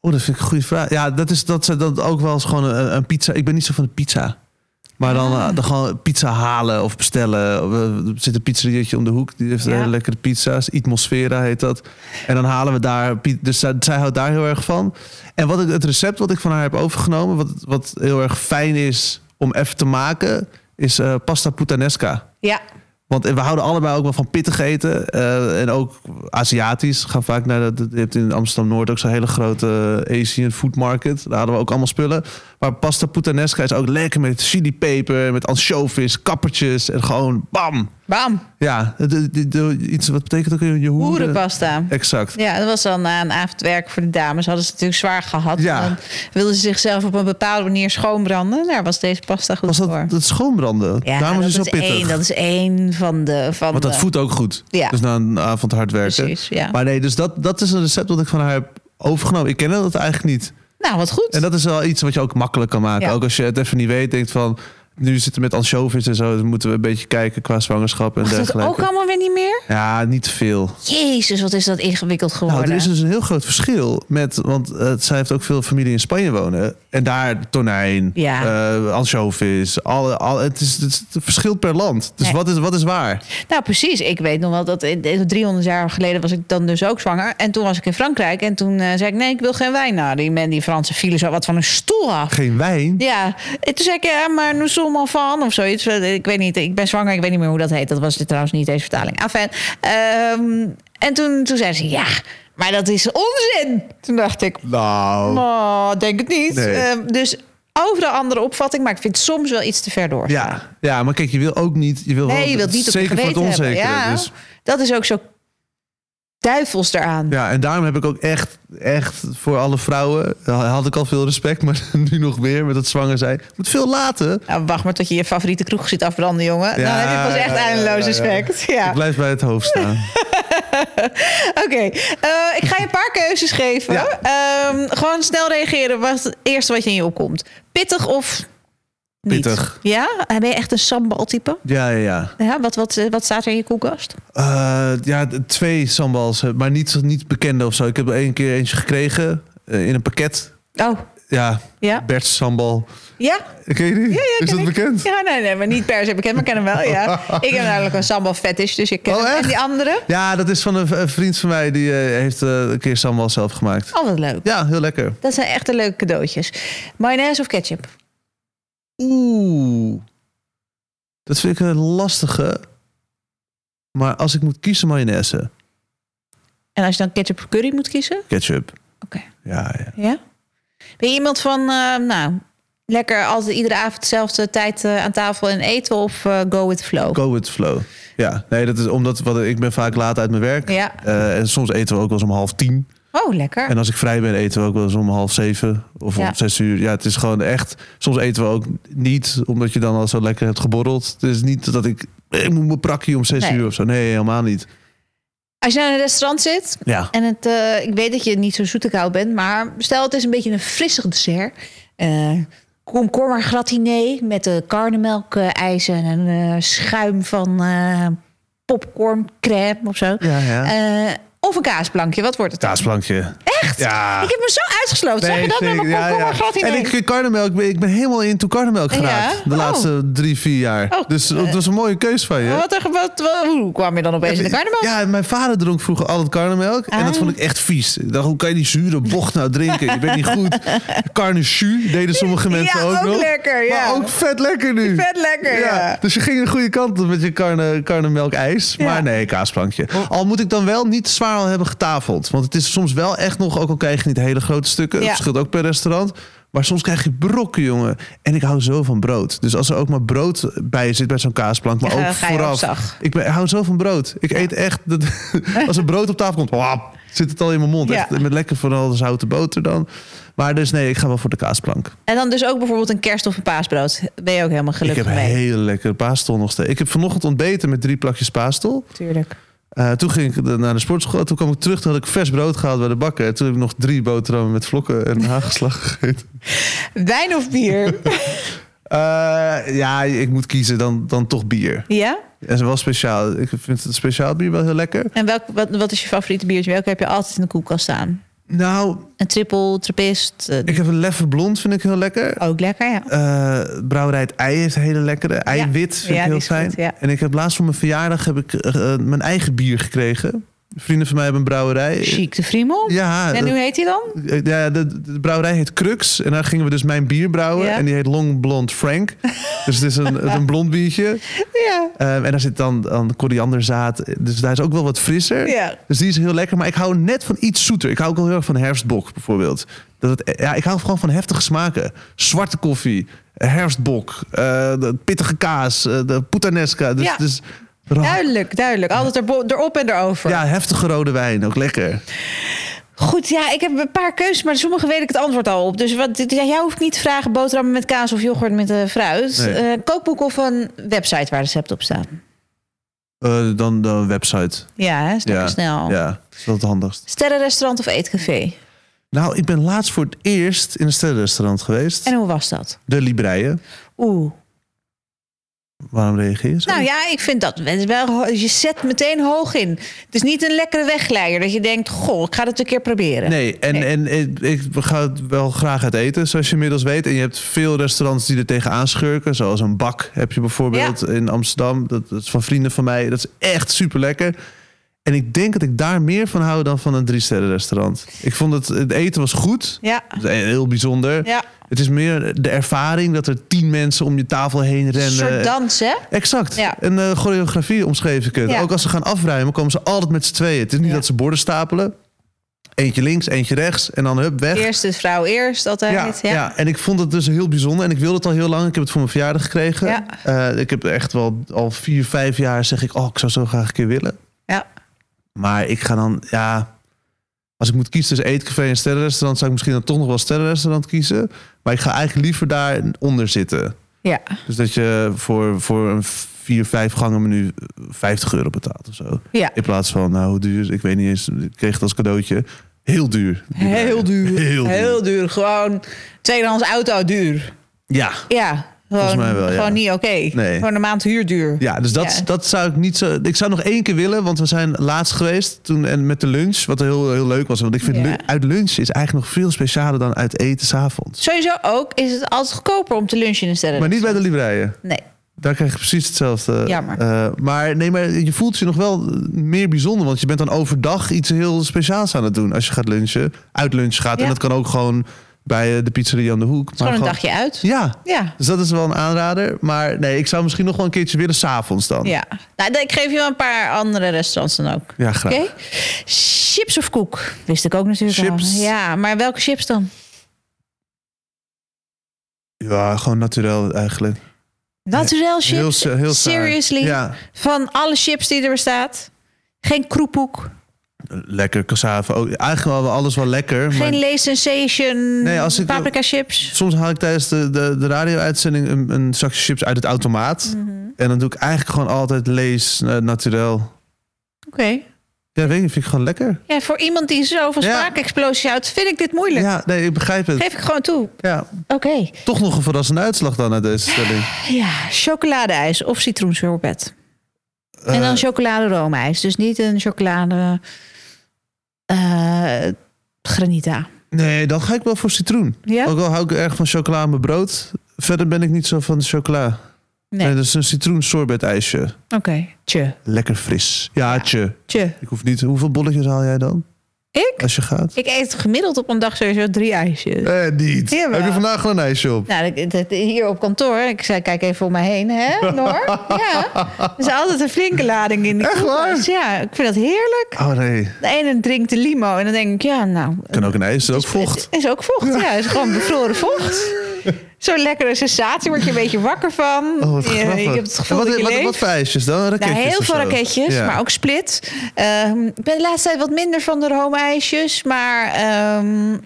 Oh, dat vind ik een goede vraag. Ja, dat is dat ze dat ook wel eens gewoon een, een pizza. Ik ben niet zo van de pizza. Maar dan, Ah. eh, dan gewoon pizza halen of bestellen. Er zit een pizzerietje om de hoek. Die heeft Ja. hele lekkere pizza's. Itmosfera heet dat. En dan halen we daar... Dus zij, zij houdt daar heel erg van. En wat ik, het recept wat ik van haar heb overgenomen... wat, wat heel erg fijn is om even te maken... is eh, pasta puttanesca. Ja, Want we houden allebei ook wel van pittig eten. eh, en ook Aziatisch. Gaan vaak naar de, je hebt in Amsterdam Noord ook zo'n hele grote eh, Asian food market. Daar hadden we ook allemaal spullen. Maar pasta puttanesca is ook lekker met chilipeper, met ansjovis, kappertjes en gewoon bam. Bam, Ja, iets wat betekent ook je hoeren? boerenpasta. Exact. Ja, dat was dan na een avondwerk voor de dames. Hadden ze het natuurlijk zwaar gehad. Ja. Dan wilden ze zichzelf op een bepaalde manier schoonbranden. Daar was deze pasta goed Was dat voor. het schoonbranden? Ja, Daarom dat is zo is, pittig. één, dat is één van de... Van Want dat de, voedt ook goed. Ja. Dus na een avond hard werken. Precies, ja. Maar nee, dus dat, dat is een recept dat ik van haar heb overgenomen. Ik ken dat eigenlijk niet. Nou, wat goed. En dat is wel iets wat je ook makkelijk kan maken. Ja. Ook als je het even niet weet, denkt van... Nu zitten met ansjovis en zo. Dan moeten we een beetje kijken qua zwangerschap en Mag dat dergelijke. ook allemaal weer niet meer? Ja, niet te veel. Jezus, wat is dat ingewikkeld geworden. Nou, er is dus een heel groot verschil met, want eh, zij heeft ook veel familie in Spanje wonen en daar tonijn, Ja. ansjovis, alle, al, het, is, het, verschilt per land. Dus Nee. wat is wat is waar? Nou, precies. Ik weet nog wel dat in- in 300 jaar geleden was ik dan dus ook zwanger. En toen was ik in Frankrijk. En toen eh, zei ik, nee, ik wil geen wijn. Nou, die, men, die Fransen vielen zo wat van een stoel af. Geen wijn. Ja, en toen zei ik, ja, maar nous van of zoiets. Ik weet niet, ik ben zwanger, ik weet niet meer hoe dat heet. Dat was dit trouwens niet deze vertaling. Enfin, ehm, en toen, toen zei ze, ja, maar dat is onzin. Toen dacht ik, Nou, oh, denk het niet. Nee. Ehm, dus overal andere opvatting, maar ik vind soms wel iets te ver doorgaan. ja, ja, maar kijk, je wil ook niet, je wil Nee, wel je wilt niet op je zeker voor het geweten hebben. onzekere. Ja, Dus, dat is ook zo duivels eraan. ja, en daarom heb ik ook echt, echt voor alle vrouwen had ik al veel respect, maar nu nog meer met het zwanger zijn. Moet veel laten. Nou, wacht maar tot je je favoriete kroeg zit afbranden, jongen. Dan heb je pas echt ja, ja, eindeloos ja, ja. respect. Ja. Ik blijf bij het hoofd staan. Oké, eh, ik ga je een paar keuzes geven. Ja. Ehm, gewoon snel reageren. Wat het eerste wat je in je opkomt? Pittig of niet? Pittig. Ja? Ben je echt een sambal-type? Ja, ja, ja. Ja, wat, wat, eh, wat staat er in je koelkast? Eh, ja, twee sambals, eh, maar niet, niet bekende of zo. Ik heb er één keer eentje gekregen in een pakket. Oh, Ja, ja? Bert's sambal. Ja? Ken je die? Ja, ja, Is dat ik. bekend? Ja, nee, nee, maar niet per se bekend, maar ik ken hem wel, ja. Ik heb namelijk een sambal fetish, dus ik ken Oh, hem. En die andere? Ja, dat is van een, vriend van mij. Die heeft een keer sambal zelf gemaakt. Oh, wat leuk. Ja, heel lekker. Dat zijn echt leuke cadeautjes. Mayonaise of ketchup? Oeh. Dat vind ik een lastige. Maar als ik moet kiezen, mayonaise. En als je dan ketchup of curry moet kiezen? Ketchup. Oké. Ja, ja. Ja? Ben je iemand van, eh, nou, lekker altijd iedere avond dezelfde tijd eh, aan tafel en eten of eh, go with flow? Go with the flow. Ja, nee, dat is omdat wat, ik ben vaak laat uit mijn werk. Ja. En soms eten we ook wel eens om half tien. Oh, lekker. En als ik vrij ben, eten we ook wel eens om half zeven of Ja. om zes uur. Ja, het is gewoon echt. Soms eten we ook niet, omdat je dan al zo lekker hebt geborreld. Het is niet dat ik. Ik moet mijn prakje om zes Nee. uur of zo. Nee, helemaal niet. Als je naar een restaurant zit Ja. en het, eh, ik weet dat je niet zo zoetekoud bent, maar stel het is een beetje een frissig dessert. Eh komkommer gratiné met de karnemelk eh, ijzer en een eh, schuim van eh popcorn crème of zo. Ja, ja. Of een kaasplankje, wat wordt het dan? Kaasplankje. Echt? Ja. Ik heb me zo uitgesloten. Zag je dat met zeker. mijn komkommer gratiné? En ik karnemelk, ik ben, ik ben helemaal into karnemelk Ja? geraakt. De Oh. laatste drie, vier jaar. Oh. Dus het was een mooie keus van je. Wat, er- wat, wat- hoe kwam je dan opeens in de karnemelk? Ja, mijn vader dronk vroeger altijd karnemelk. En dat Ah. vond ik echt vies. Ik dacht, hoe kan je die zure bocht nou drinken? Je bent niet goed. Carnechu deden sommige mensen Ja, ook, ook nog. lekker, ja. Maar ook vet lekker nu. Vet lekker, ja. Dus je ging de goede kant op met je karne, karnemelk ijs. Ja. Maar nee, kaasplankje. Al moet ik dan wel niet zwaar al hebben getafeld. Want het is soms wel echt nog, ook al krijg je niet hele grote stukken. Ja. Het verschilt ook per restaurant. Maar soms krijg je brokken, jongen. En ik hou zo van brood. Dus als er ook maar brood bij zit bij zo'n kaasplank. Maar Ja, ook vooraf. Ik ben, hou zo van brood. Ik eet echt... Dat, als er brood op tafel komt, wap, zit het al in mijn mond. Ja. Echt, met lekker vooral de zoute boter dan. Maar dus nee, ik ga wel voor de kaasplank. En dan dus ook bijvoorbeeld een kerst of een paasbrood. Ben je ook helemaal Ik gelukkig heb een mee? hele lekkere paastol nog steeds. Ik heb vanochtend ontbeten met drie plakjes paastol. Tuurlijk. Eh, toen ging ik naar de sportschool. Toen kwam ik terug. Toen had ik vers brood gehaald bij de bakker. En toen heb ik nog drie boterhammen met vlokken en hagelslag gegeten. Wijn of bier? Eh, ja, ik moet kiezen. Dan, dan toch bier. ja? En ze wel speciaal. Ik vind het speciaal bier wel heel lekker. En welk, wat, wat is je favoriete biertje? Welke heb je altijd in de koelkast staan? Nou, Een triple, trappist? eh, ik heb een leffe blond, vind ik heel lekker. Ook lekker, ja. Brouwerij het Ei heeft hele lekkere. Eiwit vind Ja, ik heel is fijn. goed, ja. En ik heb laatst voor mijn verjaardag heb ik, eh, mijn eigen bier gekregen. Vrienden van mij hebben een brouwerij. Chic de Friemel. Ja, En dat- hoe heet hij dan? ja de, de brouwerij heet Crux. En daar gingen we dus mijn bier brouwen. Ja. En die heet Long Blond Frank. dus het is een, een blond biertje. Ja. Ehm, en daar zit dan, dan korianderzaad. Dus daar is ook wel wat frisser. Ja. Dus die is heel lekker. Maar ik hou net van iets zoeter. Ik hou ook wel heel erg van herfstbok bijvoorbeeld. Dat het, ja, ik hou gewoon van heftige smaken. Zwarte koffie, herfstbok, eh, de pittige kaas, eh, de puttanesca. Dus, Ja. dus ra- Duidelijk, duidelijk. Altijd erbo- erop en erover. ja, heftige rode wijn, ook lekker. Goed, ja, ik heb een paar keuzes, maar sommige weet ik het antwoord al op. Dus wat, jou hoeft niet te vragen boterhammen met kaas of yoghurt met eh, fruit. Nee. Eh, kookboek of een website waar recepten op staan. Eh, dan de website. Ja, hè, Ja, snel. Ja, dat is wel het handigst. Sterrenrestaurant of eetcafé? Nou, ik ben laatst voor het eerst in een sterrenrestaurant geweest. En hoe was dat? De Libreien. Oeh. Waarom reageer je zo? Nou ja, ik vind dat wel. Je zet meteen hoog in. Het is niet een lekkere wegleider dat je denkt: Goh, ik ga het een keer proberen. Nee, en, Nee. en ik, ik ga het wel graag uit eten, zoals je inmiddels weet. En je hebt veel restaurants die er tegenaan schurken. Zoals een bak heb je bijvoorbeeld in Amsterdam. Dat, dat is van vrienden van mij. Dat is echt super lekker. En ik denk dat ik daar meer van hou dan van een drie sterren restaurant. Ik vond het, het eten was goed. Ja, Heel bijzonder. ja. Het is meer de ervaring dat er tien mensen om je tafel heen Een rennen. soort dans, hè? Exact. Ja. Een eh, choreografie omschreef ik het. Ja. Ook als ze gaan afruimen, komen ze altijd met z'n tweeën. Het is niet Ja. dat ze borden stapelen. Eentje links, eentje rechts en dan hup, weg. Eerste vrouw eerst, altijd. Ja, Ja, ja. en ik vond het dus heel bijzonder. En ik wilde het al heel lang. Ik heb het voor mijn verjaardag gekregen. Ja. Eh, ik heb echt wel al vier, vijf jaar zeg ik... oh, ik zou zo graag een keer willen. Ja. Maar ik ga dan, ja... Als ik moet kiezen tussen eetcafé en sterrenrestaurant... zou ik misschien dan toch nog wel sterrenrestaurant kiezen. Maar ik ga eigenlijk liever daaronder zitten. ja. Dus dat je voor, voor een vier, vijf gangen menu 50 euro betaalt of zo. Ja. In plaats van, nou, hoe duur? Ik weet niet eens. Ik kreeg het als cadeautje. Heel duur. Heel duur. Heel duur. Heel duur. Gewoon tweedehands auto duur. Ja. Ja. Volgens mij wel, ja. gewoon niet oké. Nee. Gewoon een maand huur duur. Ja, dus dat, Ja. dat zou ik niet zo. Ik zou nog één keer willen, want we zijn laatst geweest toen en met de lunch, wat heel, heel leuk was. Want ik vind Ja. uit lunch is eigenlijk nog veel specialer dan uit eten s'avonds. Sowieso ook is het altijd goedkoper om te lunchen in een sterren. Maar niet bij de livreien. Nee. Daar krijg je precies hetzelfde. Jammer. Eh, maar nee, maar je voelt je nog wel meer bijzonder. Want je bent dan overdag iets heel speciaals aan het doen als je gaat lunchen. Uit lunch gaat. En dat kan ook gewoon bij eh, de pizzeria aan de hoek. Het gewoon een dagje uit. Ja, Ja. dus dat is wel een aanrader. Maar nee, ik zou misschien nog wel een keertje willen s'avonds dan. Ja. Nou, ik geef je wel een paar andere restaurants dan ook. Ja, graag. Chips of koek? Wist ik ook natuurlijk Chips. al. Ja, maar welke chips dan? Ja, gewoon naturel eigenlijk. Naturel chips? Heel, heel. Seriously? Ja, Van alle chips die er bestaat? Geen kroephoek? Lekker cassave. Ook, eigenlijk wel alles wel lekker. Maar Geen Sensation Nee, als ik- paprika chips? soms haal ik tijdens de, de, de radio-uitzending een, een zakje chips uit het automaat. Mhm. En dan doe ik eigenlijk gewoon altijd lees uh, naturel. Oké. Ja, weet je, vind ik gewoon lekker. Ja, voor iemand die zoveel Ja. spraakexplosie houdt, vind ik dit moeilijk. Ja, nee, ik begrijp het. Geef ik gewoon toe. Ja, Oké. toch nog een verrassende uitslag dan uit deze stelling. Ja, chocoladeijs of citroensorbet. En dan Eh, chocolade-roomijs. Dus niet een chocolade eh, granita. nee, dan ga ik wel voor citroen. Ja? Ook al hou ik erg van chocola aan mijn brood. Verder ben ik niet zo van de chocola. Nee, Nee. dus een citroen sorbet ijsje. Oké. Tje. Lekker fris. Ja, tje. Tje. Ik hoef niet. Hoeveel bolletjes haal jij dan Ik? als je gaat? Ik eet gemiddeld op een dag sowieso drie ijsjes. Eh, niet. Jawel. Heb je vandaag gewoon een ijsje op? Nou, dat- dat- hier op kantoor, ik zei, kijk even om me heen, hè, Noor? Ja. Er is altijd een flinke lading in de Echt waar? koelkast. Ja, ik vind dat heerlijk. Oh nee. De ene drinkt de limo en dan denk ik, ja, nou... Kan ook een ijs, is ook vocht. Is ook vocht, ja. Is gewoon bevroren vocht. Zo'n lekkere sensatie, word je een beetje wakker van. Oh, wat je, je hebt het gevoel En dat wat, je wat, leeft. wat voor ijsjes dan? Raketjes Nou, heel of veel raketjes, Ja. maar ook split. Ehm, ik ben de laatste tijd wat minder van de roomijsjes. Maar ehm,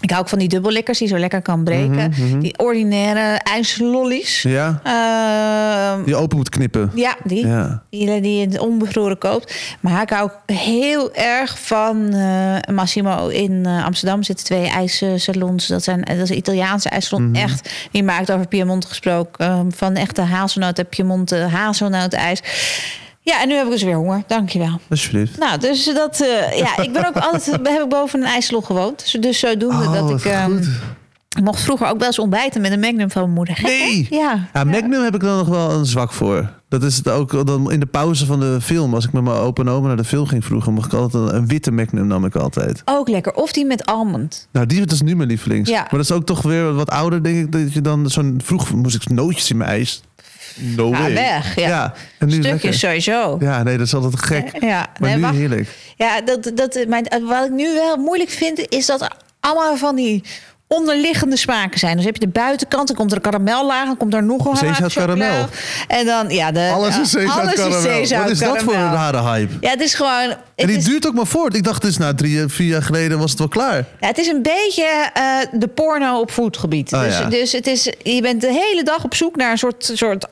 ik hou ook van die dubbellikkers die zo lekker kan breken. Mhm, Die ordinaire ijslollies. Ja, Ehm, die open moet knippen. ja, die. Ja. Die, die je onbevroren koopt. Maar ik hou ook heel erg van eh, Massimo in eh, Amsterdam. zitten twee ijssalons. Dat, zijn, dat is een Italiaanse ijssalon. Mhm. Echt. Die maakt over Piemonte gesproken. ehm, van echte hazelnoot en Piemonte hazelnootijs. Ja, en nu heb ik dus weer honger. Dankjewel. Alsjeblieft. Nou, dus dat... eh, ja, ik ben ook altijd... heb ik boven een ijssalon gewoond. Dus, dus zodoende Oh, dat ik... ehm, ik mocht vroeger ook wel eens ontbijten met een magnum van mijn moeder. Gek? Nee. Ja. Ja, Magnum heb ik dan nog wel een zwak voor. Dat is het ook dan in de pauze van de film. Als ik met mijn opa en oma naar de film ging vroeger, mocht ik altijd een, een witte Magnum nam ik altijd. Ook lekker. Of die met almond. Nou, die dat is nu mijn lievelings. Ja. Maar dat is ook toch weer wat ouder, denk ik. Dat je dan zo'n vroeg moest ik nootjes in mijn ijs. No Ga way. weg, ja. en nu Stukjes lekker. sowieso. Ja, nee, dat is altijd gek. Ja, Maar nee, nu wacht. heerlijk. Ja, dat, dat, mijn, wat ik nu wel moeilijk vind, is dat er allemaal van die onderliggende smaken zijn. Dus heb je de buitenkant, dan komt er een karamellaag, dan komt er nog een Zeezout laag chocola. karamel. En dan, ja, de, Alles ja, is zeezout alles karamel. zeezout Wat is dat voor een rare hype? Ja, het is gewoon... En Het die is, duurt ook maar voort. Ik dacht, dus na drie, vier jaar geleden was het wel klaar. ja, het is een beetje eh, de porno op voedgebied. Oh, dus, ja. dus het is, je bent de hele dag op zoek naar een soort, soort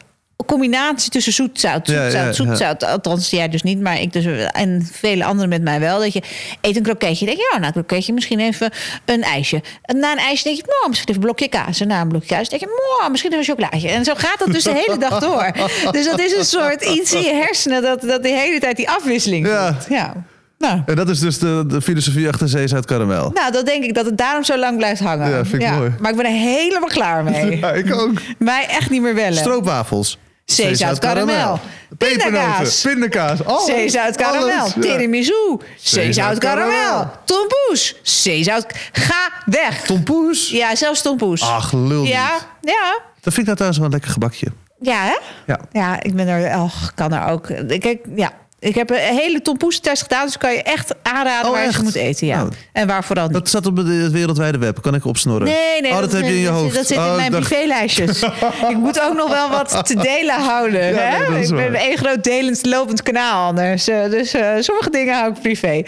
combinatie tussen Ja, zoetzout, ja, ja. zoetzout. Althans, jij dus niet, maar ik dus en vele anderen met mij wel. Dat je eet een kroketje, denk je, ja, nou, een kroketje, misschien even een ijsje. En na een ijsje denk je, nou, misschien even een blokje kaas. En na een blokje kaas denk je, nou, misschien even een chocolaatje. En zo gaat dat dus de hele dag door. Dus dat is een soort iets in je hersenen dat, dat de hele tijd die afwisseling Ja. Nou. En dat is dus de, de filosofie achter zeezout karamel. Nou, dat denk ik dat het daarom zo lang blijft hangen. Ja, vind ik mooi. Maar ik ben er helemaal klaar mee. Ja, ik ook. Mij echt niet meer bellen. Stroopwafels. Zeezout karamel. Pindakaas. Pindakaas. Alles. Zeezout karamel. Ja. Tiramisu. Zeezout karamel. Tompoes. Zeezout. Ga weg. Tompoes. Ja, zelfs tompoes. Ach, lul ja, ja. Dat vind ik nou trouwens wel een lekker gebakje. Ja, hè? Ja. Ja, ik ben er... Oh, kan er ook... Kijk, ja. Ik heb een hele tompoes-test gedaan, dus kan je echt aanraden Oh, waar je echt? moet eten. Ja. Oh. En waar vooral niet. Dat staat op het wereldwijde web. Kan ik opsnorren? Nee, nee, Oh, dat, heb je in je dat- hoofd. Dat zit in mijn dacht- privélijstjes. ik moet ook nog wel wat te delen houden. Ja, hè? nee, dat ik ben één groot delend lopend kanaal anders. Eh, dus eh, sommige dingen hou ik privé.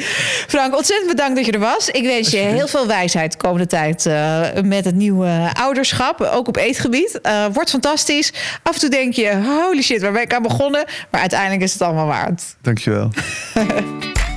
Frank, ontzettend bedankt dat je er was. Ik wens je heel veel wijsheid de komende tijd eh, met het nieuwe ouderschap. Ook op eetgebied. Wordt fantastisch. Af en toe denk je, holy shit, waar ben ik aan begonnen? Maar uiteindelijk is het allemaal waard. Dankjewel.